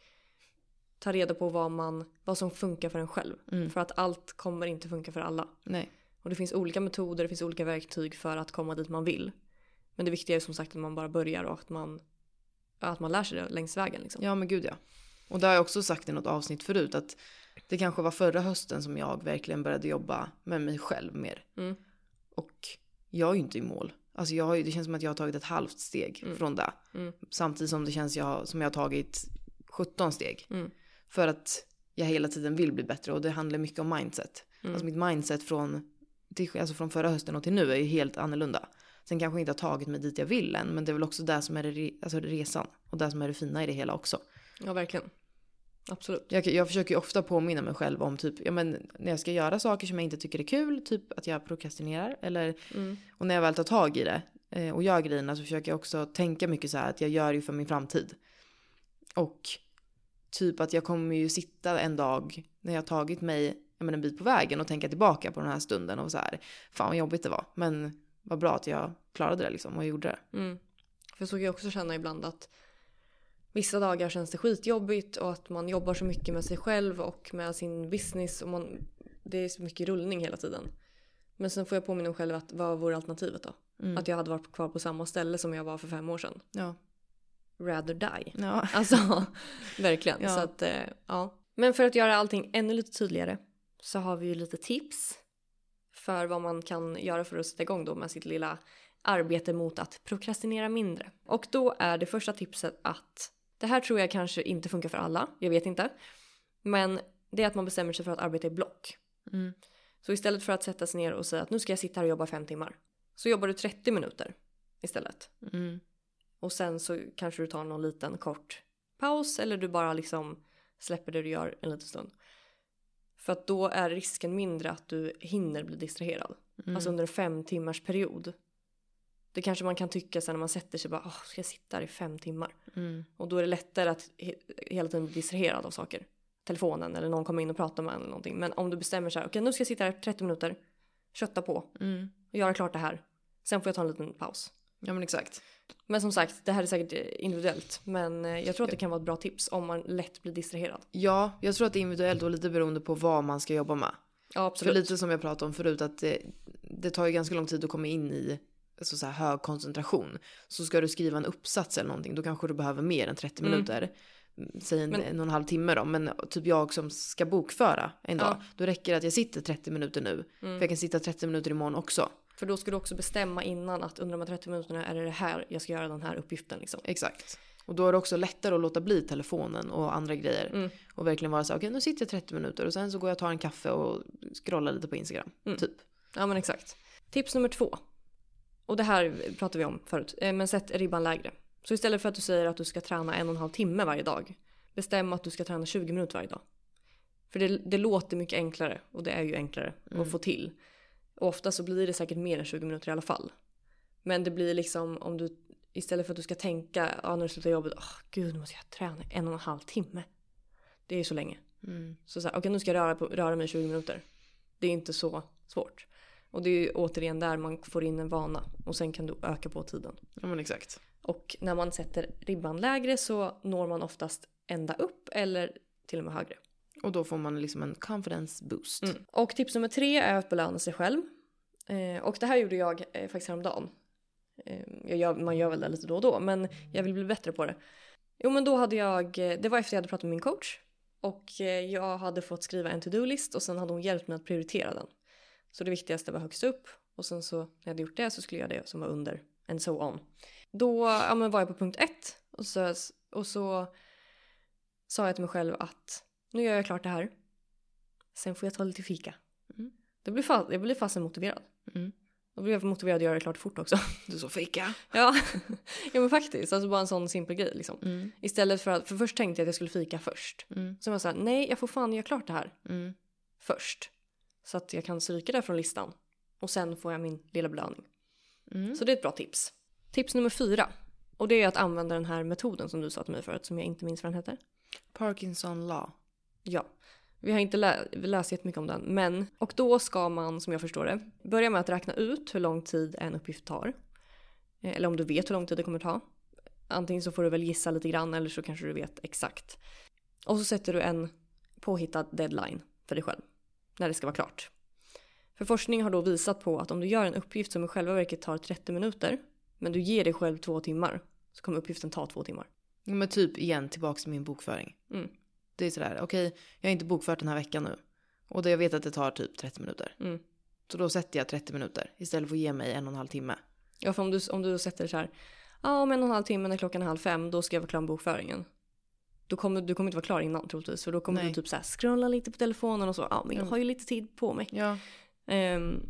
ta reda på vad, man, vad som funkar för en själv. Mm. För att allt kommer inte funka för alla. Nej, Och det finns olika metoder, det finns olika verktyg för att komma dit man vill. Men det viktiga är som sagt att man bara börjar och att man, att man lär sig det längs vägen. Liksom. ja men gud ja. Och det har jag också sagt i något avsnitt förut att det kanske var förra hösten som jag verkligen började jobba med mig själv mer. Mm. Och jag är ju inte i mål. Alltså jag har det känns som att jag har tagit ett halvt steg Mm. från det. Mm. Samtidigt som det känns jag, som jag har tagit 17 steg. Mm. För att jag hela tiden vill bli bättre och det handlar mycket om mindset. Mm. Alltså mitt mindset från, till, alltså från förra hösten och till nu är ju helt annorlunda. Sen kanske jag inte har tagit mig dit jag vill än, men det är väl också det som är det, alltså resan. Och det som är det fina i det hela också. Ja, verkligen. Absolut. Jag, jag försöker ju ofta påminna mig själv om typ, ja men när jag ska göra saker som jag inte tycker är kul, typ att jag prokrastinerar. Eller, Mm. och när jag väl tar tag i det eh, och gör grejerna så försöker jag också tänka mycket så här att jag gör ju för min framtid. Och typ att jag kommer ju sitta en dag när jag tagit mig ja, men en bit på vägen och tänka tillbaka på den här stunden och så här, fan vad jobbigt det var. Men vad bra att jag klarade det liksom och gjorde det. Mm. För så kan jag också känna ibland att vissa dagar känns det skitjobbigt och att man jobbar så mycket med sig själv och med sin business och man, det är så mycket rullning hela tiden. Men sen får jag påminna mig själv att vad vore alternativet då? Mm. Att jag hade varit kvar på samma ställe som jag var för fem år sedan. Ja. Rather die. Ja. Alltså, verkligen. Ja. Så att, eh, ja. Men för att göra allting ännu lite tydligare så har vi ju lite tips för vad man kan göra för att sätta igång då med sitt lilla arbete mot att prokrastinera mindre. Och då är det första tipset att det här tror jag kanske inte funkar för alla, jag vet inte. Men det är att man bestämmer sig för att arbeta i block. Mm. Så istället för att sätta sig ner och säga att nu ska jag sitta här och jobba fem timmar. Så jobbar du 30 minuter istället. Mm. Och sen så kanske du tar någon liten kort paus eller du bara liksom släpper det du gör en liten stund. För att då är risken mindre att du hinner bli distraherad. Mm. Alltså under en fem timmars period. Det kanske man kan tycka sen när man sätter sig bara, ska jag sitta här i fem timmar? Mm. Och då är det lättare att he- hela tiden bli distraherad av saker. Telefonen eller någon kommer in och pratar med en eller någonting. Men om du bestämmer så här, okej nu ska jag sitta här 30 minuter, kötta på Mm. och göra klart det här. Sen får jag ta en liten paus. Ja men exakt. Men som sagt, det här är säkert eh, individuellt. Men eh, jag tror att det kan vara ett bra tips om man lätt blir distraherad. Ja, jag tror att det är individuellt och lite beroende på vad man ska jobba med. Ja, För absolut. lite som jag pratade om förut att det, det tar ju ganska lång tid att komma in i alltså så hög koncentration. Så ska du skriva en uppsats eller någonting då kanske du behöver mer än 30 Mm. minuter. Säg en, Men- en och en halv timme då. Men typ jag som ska bokföra en dag. Ja. Då räcker det att jag sitter 30 minuter nu. Mm. För jag kan sitta 30 minuter imorgon också. För då ska du också bestämma innan att under de här 30 minuterna är det det här jag ska göra den här uppgiften liksom. Exakt. Och då är det också lättare att låta bli telefonen och andra grejer. Mm. Och verkligen vara så okej nu sitter jag 30 minuter och sen så går jag och tar en kaffe och scrollar lite på Instagram. Mm. Typ. Ja men exakt. Tips nummer två. Och det här pratade vi om förut. eh, Men sätt ribban lägre. Så istället för att du säger att du ska träna en och en halv timme varje dag. Bestäm att du ska träna 20 minuter varje dag. För det, det låter mycket enklare. Och det är ju enklare att få till. Och ofta så blir det säkert mer än 20 minuter i alla fall. Men det blir liksom om du istället för att du ska tänka ja, när du slutar jobbet. Åh gud nu måste jag träna en och en halv timme. Det är ju så länge. Mm. Så, så okej nu ska jag röra, på, röra mig i 20 minuter. Det är inte så svårt. Och det är ju återigen där man får in en vana. Och sen kan du öka på tiden. Ja men exakt. Och när man sätter ribban lägre så når man oftast ända upp eller till och med högre. Och då får man liksom en confidence boost. Mm. Och tips nummer tre är att belöna sig själv. Eh, och det här gjorde jag eh, faktiskt häromdagen. Eh, jag gör, man gör väl det lite då och då men jag vill bli bättre på det. Jo men då hade jag, eh, det var efter jag hade pratat med min coach. Och eh, jag hade fått skriva en to-do-list och sen hade hon hjälpt mig att prioritera den. Så det viktigaste var högst upp och sen så när jag hade gjort det så skulle jag göra det som var under and so on. Då ja, men var jag på punkt ett och så, och så sa jag till mig själv att nu gör jag klart det här. Sen får jag ta lite fika. Mm. Det blir fast, jag blir fasen motiverad. Mm. Då blir jag motiverad att göra det klart fort också. Du så fika. ja. ja men faktiskt, alltså bara en sån simpel grej liksom. Mm. Istället för att, för först tänkte jag att jag skulle fika först. Mm. Så jag var såhär, nej jag får fan göra klart det här Mm. först. Så att jag kan stryka det från listan. Och sen får jag min lilla belöning. Mm. Så det är ett bra tips. Tips nummer fyra. Och det är att använda den här metoden som du sa till mig förut, som jag inte minns vad den heter. Parkinson law. Ja. Vi har inte lä läst jättemycket om den, men och då ska man, som jag förstår det, börja med att räkna ut hur lång tid en uppgift tar. Eh, Eller om du vet hur lång tid det kommer ta. Antingen så får du väl gissa lite grann eller så kanske du vet exakt. Och så sätter du en påhittad deadline för dig själv. När det ska vara klart. För forskning har då visat på att om du gör en uppgift som i själva verket tar 30 minuter, men du ger dig själv två timmar, så kommer uppgiften ta två timmar. Ja, Men typ igen tillbaka till min bokföring. Mm. Det är sådär, okej jag har inte bokfört den här veckan nu. Och det, jag vet att det tar typ 30 minuter. Mm. Så då sätter jag 30 minuter istället för att ge mig en och en halv timme. Ja, för om du, om du sätter så här, ja om en och en halv timme när klockan är halv fem, då ska jag vara klar med bokföringen. Då kommer, du kommer inte vara klar innan troligtvis, för då kommer Nej. du typ så här scrolla lite på telefonen och så, ja men jag Mm. har ju lite tid på mig. Ja. Ehm,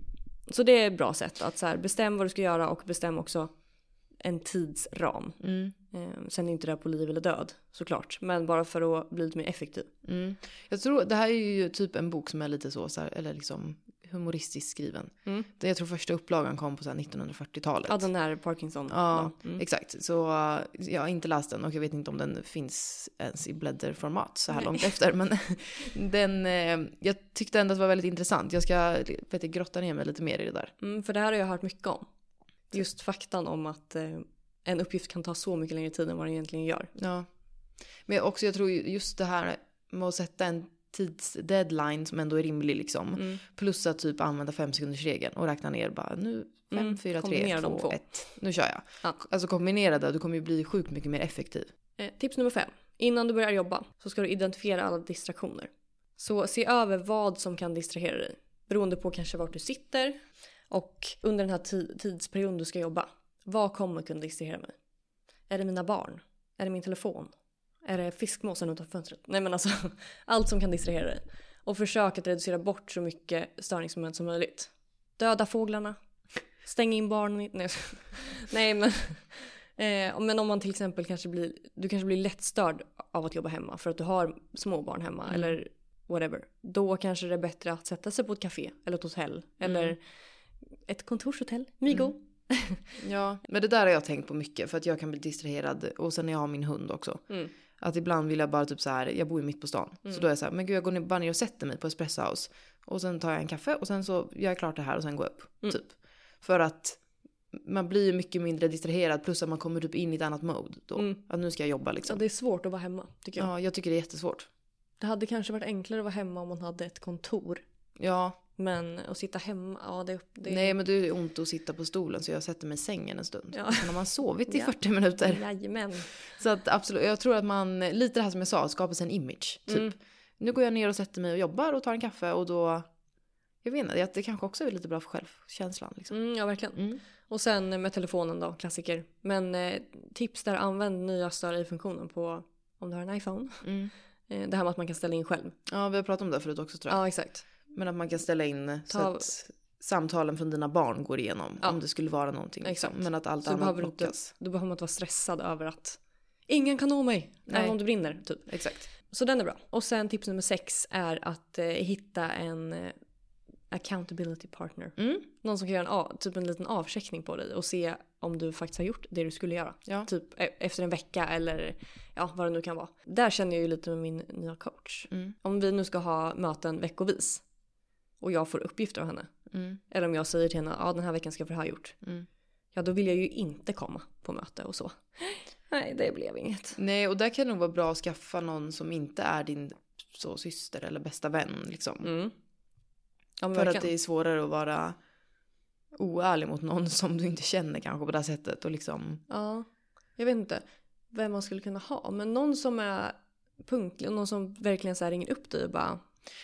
så det är ett bra sätt att så här, bestäm vad du ska göra och bestäm också en tidsram. Mm. Ehm, sen är inte det på liv eller död såklart, men bara för att bli lite mer effektiv. Mm. Jag tror, det här är ju typ en bok som är lite så, så här, eller liksom humoristiskt skriven. Mm. Jag tror första upplagan kom på så här 1940-talet. Ja, den här Parkinson. Ja, Mm. exakt. Så jag har inte läst den och jag vet inte om den finns ens i blädderformat så här Nej. långt efter. Men den, eh, jag tyckte ändå att det var väldigt intressant. Jag ska vet grotta ner mig lite mer i det där. Mm, för det här har jag hört mycket om. Just faktan om att eh, en uppgift kan ta så mycket längre tid än vad den egentligen gör. Ja. Men också jag tror ju just det här med att sätta en tidsdeadline som ändå är rimlig liksom. Mm. Plus att typ använda fem sekunders regeln och räkna ner bara nu fem, Mm, fyra, tre, två, två. ett. Nu kör jag. Ja. Alltså kombinera det, du kommer ju bli sjukt mycket mer effektiv. Eh, tips nummer fem. Innan du börjar jobba så ska du identifiera alla distraktioner. Så se över vad som kan distrahera dig. Beroende på kanske vart du sitter och under den här ti- tidsperioden du ska jobba. Vad kommer kunna distrahera mig? Är det mina barn? Är det min telefon? Är det fiskmåsen utanför fönstret? Nej men alltså allt som kan distrahera dig. Och försök att reducera bort så mycket störningsmoment som möjligt. Döda fåglarna. Stäng in barnen. Nej, Nej men... Eh, men om man till exempel kanske blir, du kanske blir lättstörd av att jobba hemma för att du har små barn hemma Mm. eller whatever. Då kanske det är bättre att sätta sig på ett café eller ett hotell eller Mm. Ett kontorshotell, Migo. Ja, men det där har jag tänkt på mycket för att jag kan bli distraherad och sen när jag har min hund också. Mm. Att ibland vill jag bara typ så här, jag bor ju mitt på stan. Så då är jag så här, men gud jag går ner, bara ner och sätter mig på Espresso House. Och sen tar jag en kaffe och sen så gör jag klart det här och sen går jag upp. Mm. Typ. För att man blir ju mycket mindre distraherad plus att man kommer typ in i ett annat mode då. Mm. Att nu ska jag jobba liksom. det är svårt att vara hemma tycker jag. Ja, jag tycker det är jättesvårt. Det hade kanske varit enklare att vara hemma om man hade ett kontor. Ja, Men att sitta hemma, ja det, det nej men det är ont att sitta på stolen så jag sätter mig i sängen en stund. Ja. Sen har man sovit i Ja. 40 minuter. Jajamän. Så att absolut, jag tror att man, lite det här som jag sa, skapar sig en image. Typ. Mm. Nu går jag ner och sätter mig och jobbar och tar en kaffe och då, jag vet inte, det kanske också är lite bra för självkänslan. Liksom. Mm, ja verkligen. Mm. Och sen med telefonen då, klassiker. Men eh, tips där, använd nya stör i-funktionen på om du har en iPhone. Mm. Eh, det här med att man kan ställa in själv. Ja, vi har pratat om det förut också tror jag. Ja exakt. Men att man kan ställa in så Ta- att samtalen från dina barn går igenom. Ja. Om det skulle vara någonting. Liksom. Exakt. Men att allt Så du annat behöver inte- blockas. Då behöver man inte vara stressad över att ingen kan nå mig. Nej. Även om det brinner typ. Exakt. Så den är bra. Och sen tips nummer sex är att eh, hitta en eh, accountability partner. Mm. Någon som kan göra en, typ en liten avcheckning på dig och se om du faktiskt har gjort det du skulle göra. Ja. Typ e- efter en vecka eller ja, vad det nu kan vara. Där känner jag ju lite med min nya coach. Mm. Om vi nu ska ha möten veckovis och jag får uppgifter av henne. Mm. Eller om jag säger till henne, ja den här veckan ska jag få det här gjort. Mm. Ja då vill jag ju inte komma på möte och så. Nej det blev inget. Nej, och där kan det nog vara bra att skaffa någon som inte är din så, syster eller bästa vän. Liksom. Mm. Ja För att verkligen. det är svårare att vara oärlig mot någon som du inte känner kanske på det här sättet. Och liksom, Ja, jag vet inte vem man skulle kunna ha. Men någon som är punktlig och någon som verkligen så ringer upp dig och bara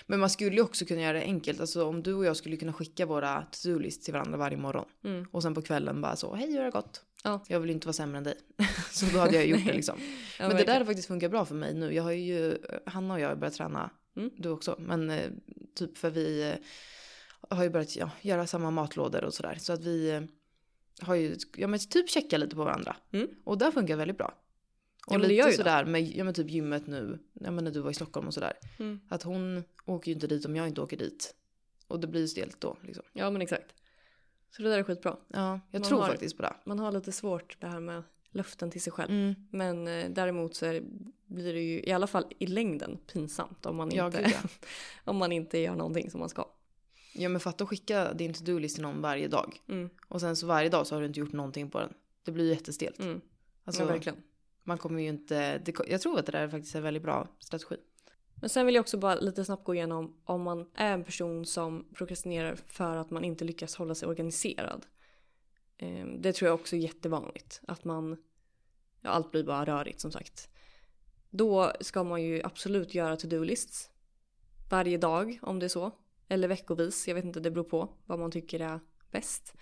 men man skulle ju också kunna göra det enkelt. Alltså om du och jag skulle kunna skicka våra to-do-list till varandra varje morgon. mm. Och sen på kvällen bara så, hej hur har det gått? Ja. Jag vill inte vara sämre än dig. så då hade jag gjort det liksom. Ja, men det där har faktiskt funkat bra för mig nu. Jag har ju, Hanna och jag har börjat träna, Mm. du också. Men eh, typ för vi eh, har ju börjat ja, göra samma matlådor och sådär. Så att vi eh, har ju, ja men typ checka lite på varandra. Mm. Och där funkar väldigt bra. Och Ja, lite sådär med, ja men typ gymmet nu, ja men när du var i Stockholm och sådär. Mm. Att hon åker ju inte dit om jag inte åker dit. Och det blir ju stelt då liksom. Ja men exakt. Så det där är skitbra. Ja, jag Man tror har- faktiskt på det. Man har lite svårt det här med luften till sig själv. Mm. Men eh, däremot så är blir det ju i alla fall i längden pinsamt om man, inte, ja. om man inte gör någonting som man ska. Ja men fatta att skicka din to-do-list till någon varje dag. Mm. Och sen så varje dag så har du inte gjort någonting på den. Det blir ju jättestelt. Mm. Alltså, ja, verkligen man kommer ju inte, det, jag tror att det där är faktiskt en väldigt bra strategi. Men sen vill jag också bara lite snabbt gå igenom om man är en person som prokrastinerar för att man inte lyckas hålla sig organiserad. Ehm, det tror jag också är jättevanligt. Att man, ja allt blir bara rörigt som sagt. Då ska man ju absolut göra to-do-lists. Varje dag om det är så. Eller veckovis, jag vet inte, det beror på vad man tycker är bäst.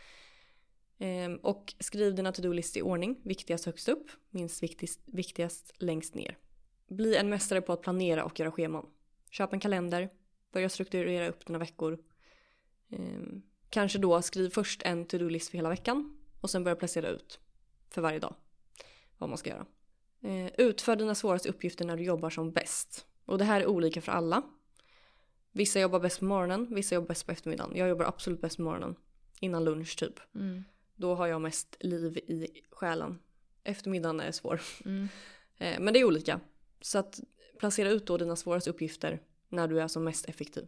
Ehm, Och skriv dina to-do-list i ordning, viktigast högst upp, minst viktigast, viktigast längst ner. Bli en mästare på att planera och göra scheman. Köp en kalender, börja strukturera upp dina veckor. Ehm, kanske då skriv först en to-do-list för hela veckan och sen börja placera ut för varje dag vad man ska göra. Ehm, utför dina svåraste uppgifter när du jobbar som bäst. Och det här är olika för alla. Vissa jobbar bäst på morgonen, vissa jobbar bäst på eftermiddagen. Jag jobbar absolut bäst på morgonen. Innan lunch typ. Mm. Då har jag mest liv i själen. Eftermiddagen är svår. Mm. Eh, Men det är olika. Så att placera ut då dina svåraste uppgifter när du är som mest effektiv.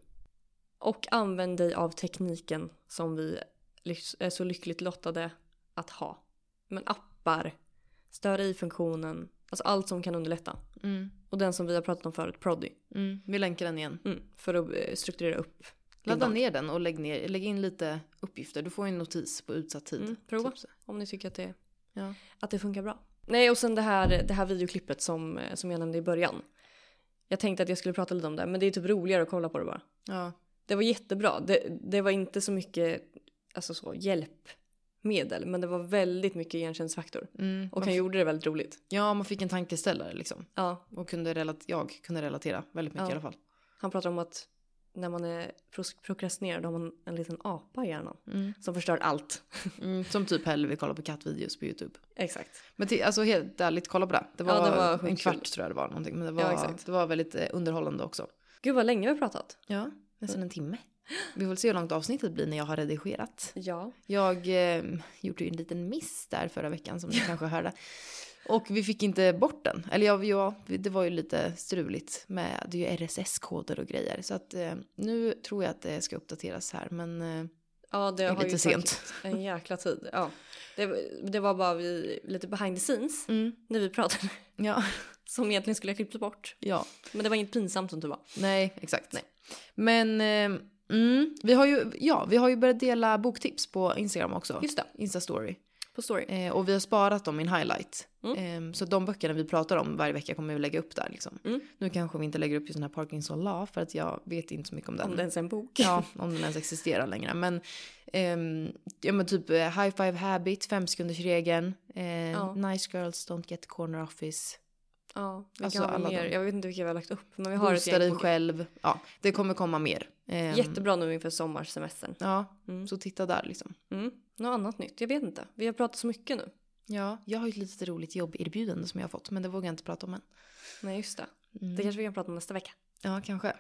Och använd dig av tekniken som vi är så lyckligt lottade att ha. Men appar, stör i-funktionen, alltså allt som kan underlätta. Mm. Och den som vi har pratat om förut, Proddy. Mm. Vi länkar den igen. Mm, för att eh, strukturera upp. Ladda dag. ner den och lägg, ner, lägg in lite uppgifter. Du får en notis på utsatt tid. Mm, prova. Typ. Om ni tycker att det, Ja. att det funkar bra. Nej och sen det här, det här videoklippet som, eh, som jag nämnde i början. Jag tänkte att jag skulle prata lite om det men det är typ roligare att kolla på det bara. Ja. Det var jättebra. Det, det var inte så mycket alltså så, hjälpmedel men det var väldigt mycket igenkänningsfaktor. Mm. Och han gjorde det väldigt roligt. ja, man fick en tankeställare liksom. Ja, Och kunde relat- jag kunde relatera väldigt mycket Ja. i alla fall. han pratar om att när man är prokrastinerad har man en liten apa i hjärnan Mm. som förstör allt. Mm. Som typ hellre vill kolla på kattvideos på YouTube. Exakt. Men till, alltså helt ärligt, kolla på det. Det var, Ja, det var en kvart kul. tror jag det var någonting. Men det var, Ja, det var väldigt eh, underhållande också. Gud vad länge vi har pratat. Ja, nästan en timme. Vi får se hur långt avsnittet blir när jag har redigerat. Ja. Jag eh, gjorde ju en liten miss där förra veckan som ni kanske hörde. Och vi fick inte bort den. Eller ja, ja, det var ju lite struligt med, det är ju RSS-koder och grejer. Så att eh, nu tror jag att det ska uppdateras här. Men eh, Ja, det är har lite ju sent. en jäkla tid. Ja. Det, det var bara vi, lite behind the scenes mm, när vi pratade. ja, Som egentligen skulle ha klippts bort. ja, Men det var inget pinsamt som tur var. nej, exakt. Nej. Men eh, mm, vi, har ju, ja, vi har ju börjat dela boktips på Instagram också. Just det, Insta-story. På story. Eh, och vi har sparat dem i en highlight. Mm. Eh, så de böckerna vi pratar om varje vecka kommer vi lägga upp där. Liksom. Mm. Nu kanske vi inte lägger upp just den här Parkinson Law för att jag vet inte så mycket om den. Om det ens är en bok. Ja, om den ens existerar längre. Men, ehm, ja, men typ eh, High Five Habit, fem sekunders regeln, eh, Ja. Nice Girls Don't Get Corner Office. Ja, vi Alltså, kan ha mer. Jag vet inte vilka vi har lagt upp. Men vi har ett Boosta gäng dig själv. Ja, det kommer komma mer. Ehm, Jättebra nu inför sommarsemestern. Ja, Mm. så titta där liksom. Mm. Något annat nytt? Jag vet inte. Vi har pratat så mycket nu. Ja, jag har ju ett litet roligt jobberbjudande som jag har fått men det vågar jag inte prata om än. Nej, just det. Mm. Det kanske vi kan prata om nästa vecka. Ja, kanske.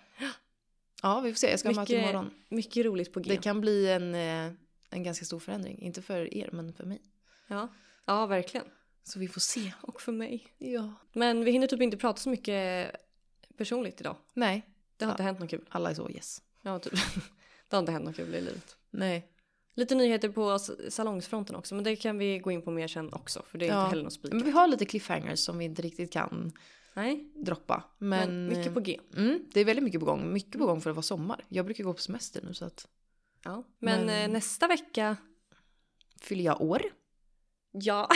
Ja, vi får se. Jag ska ha möte Mycket- imorgon. Mycket roligt på G. Det kan bli en, eh, en ganska stor förändring. Inte för er, men för mig. Ja. ja, verkligen. Så vi får se. Och för mig. Ja. Men vi hinner typ inte prata så mycket personligt idag. Nej, Det har Ja. inte hänt något kul. alla är så yes. Ja, typ. det har inte hänt något kul i livet. Nej. Lite nyheter på salongsfronten också, men det kan vi gå in på mer sen också, för det är Ja. inte heller något spikat. Men vi har lite cliffhangers som vi inte riktigt kan Nej, droppa. men, Men, mycket på G. Mm, det är väldigt mycket på gång. Mycket på gång för att vara sommar. Jag brukar gå på semester nu så att Ja. Men, Men- eh, nästa vecka, fyller jag år. Ja,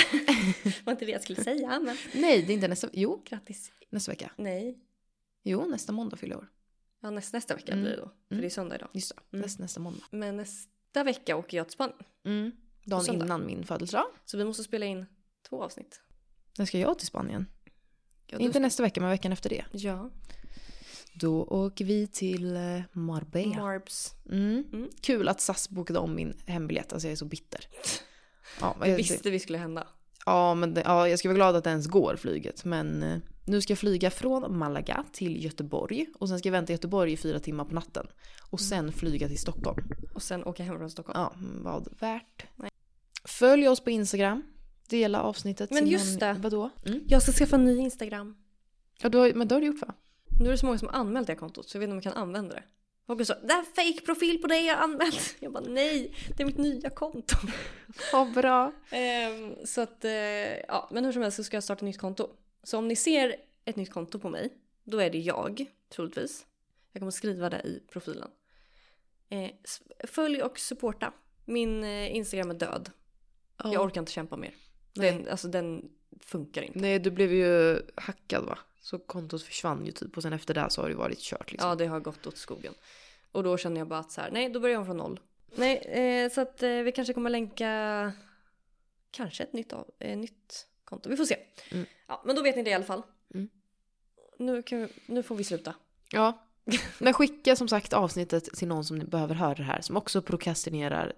var inte det jag skulle säga, men Nej, det är inte nästa. Jo, grattis. nästa vecka. Nej, Jo, nästa måndag fyller år. ja, nästa, nästa vecka Mm. blir det då, för Mm. det är söndag idag. Just det, Mm. nästa, nästa måndag. Men nästa vecka åker jag till Spanien, Mm. Dagen innan min födelsedag. så vi måste spela in två avsnitt. När ska jag till Spanien? Ja, då Inte nästa vecka, men veckan efter det. Ja, Då åker vi till eh, Marbella. Marbs. Mm. Mm. Kul att SAS bokade om min hembiljett. Alltså jag är så bitter. Ja, Jag visste vi skulle hända. ja, men det, ja, jag ska vara glad att det ens går flyget. Men eh, nu ska jag flyga från Malaga till Göteborg. Och sen ska jag vänta i Göteborg i fyra timmar på natten. Och sen flyga till Stockholm. Och sen åka hem från Stockholm. Ja, vad värt. Följ oss på Instagram. Dela avsnittet. Men just någon- det. Vadå? Mm. Jag ska skaffa en ny Instagram. Ja, du har, men det har du gjort va? Nu är det så många som har anmält det kontot så jag vet inte om jag kan använda det. Folk så det är en fake profil på dig jag har anmält. Jag bara nej, det är mitt nya konto. Vad bra. Ehm, så att, eh, ja men hur som helst så ska jag starta ett nytt konto. Så om ni ser ett nytt konto på mig, då är det jag, troligtvis. Jag kommer skriva det i profilen. Eh, följ och supporta. Min eh, Instagram är död. Jag orkar inte kämpa mer. Den, alltså den funkar inte. Nej, du blev ju hackad va? Så kontot försvann ju typ och sen efter det så har det varit kört liksom. Ja, det har gått åt skogen. Och då känner jag bara att så här, nej, då börjar jag från noll. Nej, eh, så att eh, vi kanske kommer länka kanske ett nytt, av, eh, nytt konto. Vi får se. Mm. Ja, men då vet ni det i alla fall. Mm. Nu, vi, nu får vi sluta. Ja. Men skicka som sagt avsnittet till någon som behöver höra det här. Som också prokrastinerar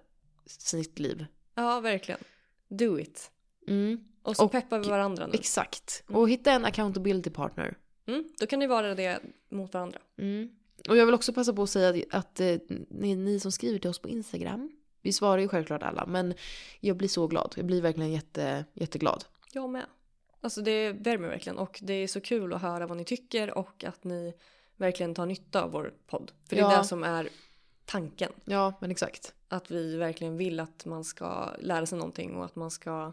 sitt liv. Ja, verkligen. Do it. Mm. Och så Och- peppar vi varandra nu. Exakt. Och hitta en accountability partner. Mm, då kan ni vara det mot varandra. Mm. Och jag vill också passa på att säga att, att eh, ni, ni som skriver till oss på Instagram. Vi svarar ju självklart alla. Men jag blir så glad. Jag blir verkligen jätte, jätteglad. Jag med. Alltså det värmer verkligen och det är så kul att höra vad ni tycker och att ni verkligen tar nytta av vår podd. För det är Ja. det som är tanken. Ja, men exakt. Att vi verkligen vill att man ska lära sig någonting och att man ska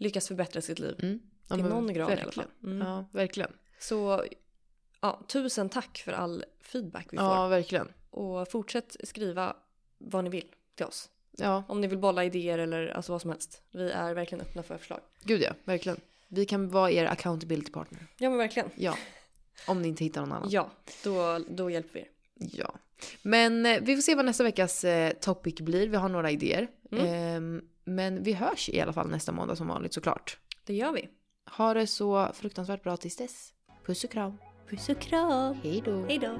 lyckas förbättra sitt liv. Mm. Ja, Till någon grad i alla verkligen. fall. Mm. Ja, verkligen. Så ja, tusen tack för all feedback vi Ja, får. verkligen. Och fortsätt skriva vad ni vill till oss. Ja, Om ni vill bolla idéer eller alltså vad som helst. Vi är verkligen öppna för förslag. gud ja, verkligen. Vi kan vara er accountability partner. Ja men verkligen. Ja. Om ni inte hittar någon annan. Ja, då, då hjälper vi er. Ja. Men eh, vi får se vad nästa veckas eh, topic blir. Vi har några idéer. Mm. Ehm, men vi hörs i alla fall nästa måndag som vanligt såklart. Det gör vi. Ha det så fruktansvärt bra tills dess. Puss och kram. Puss och kram. Hej då. Hej då.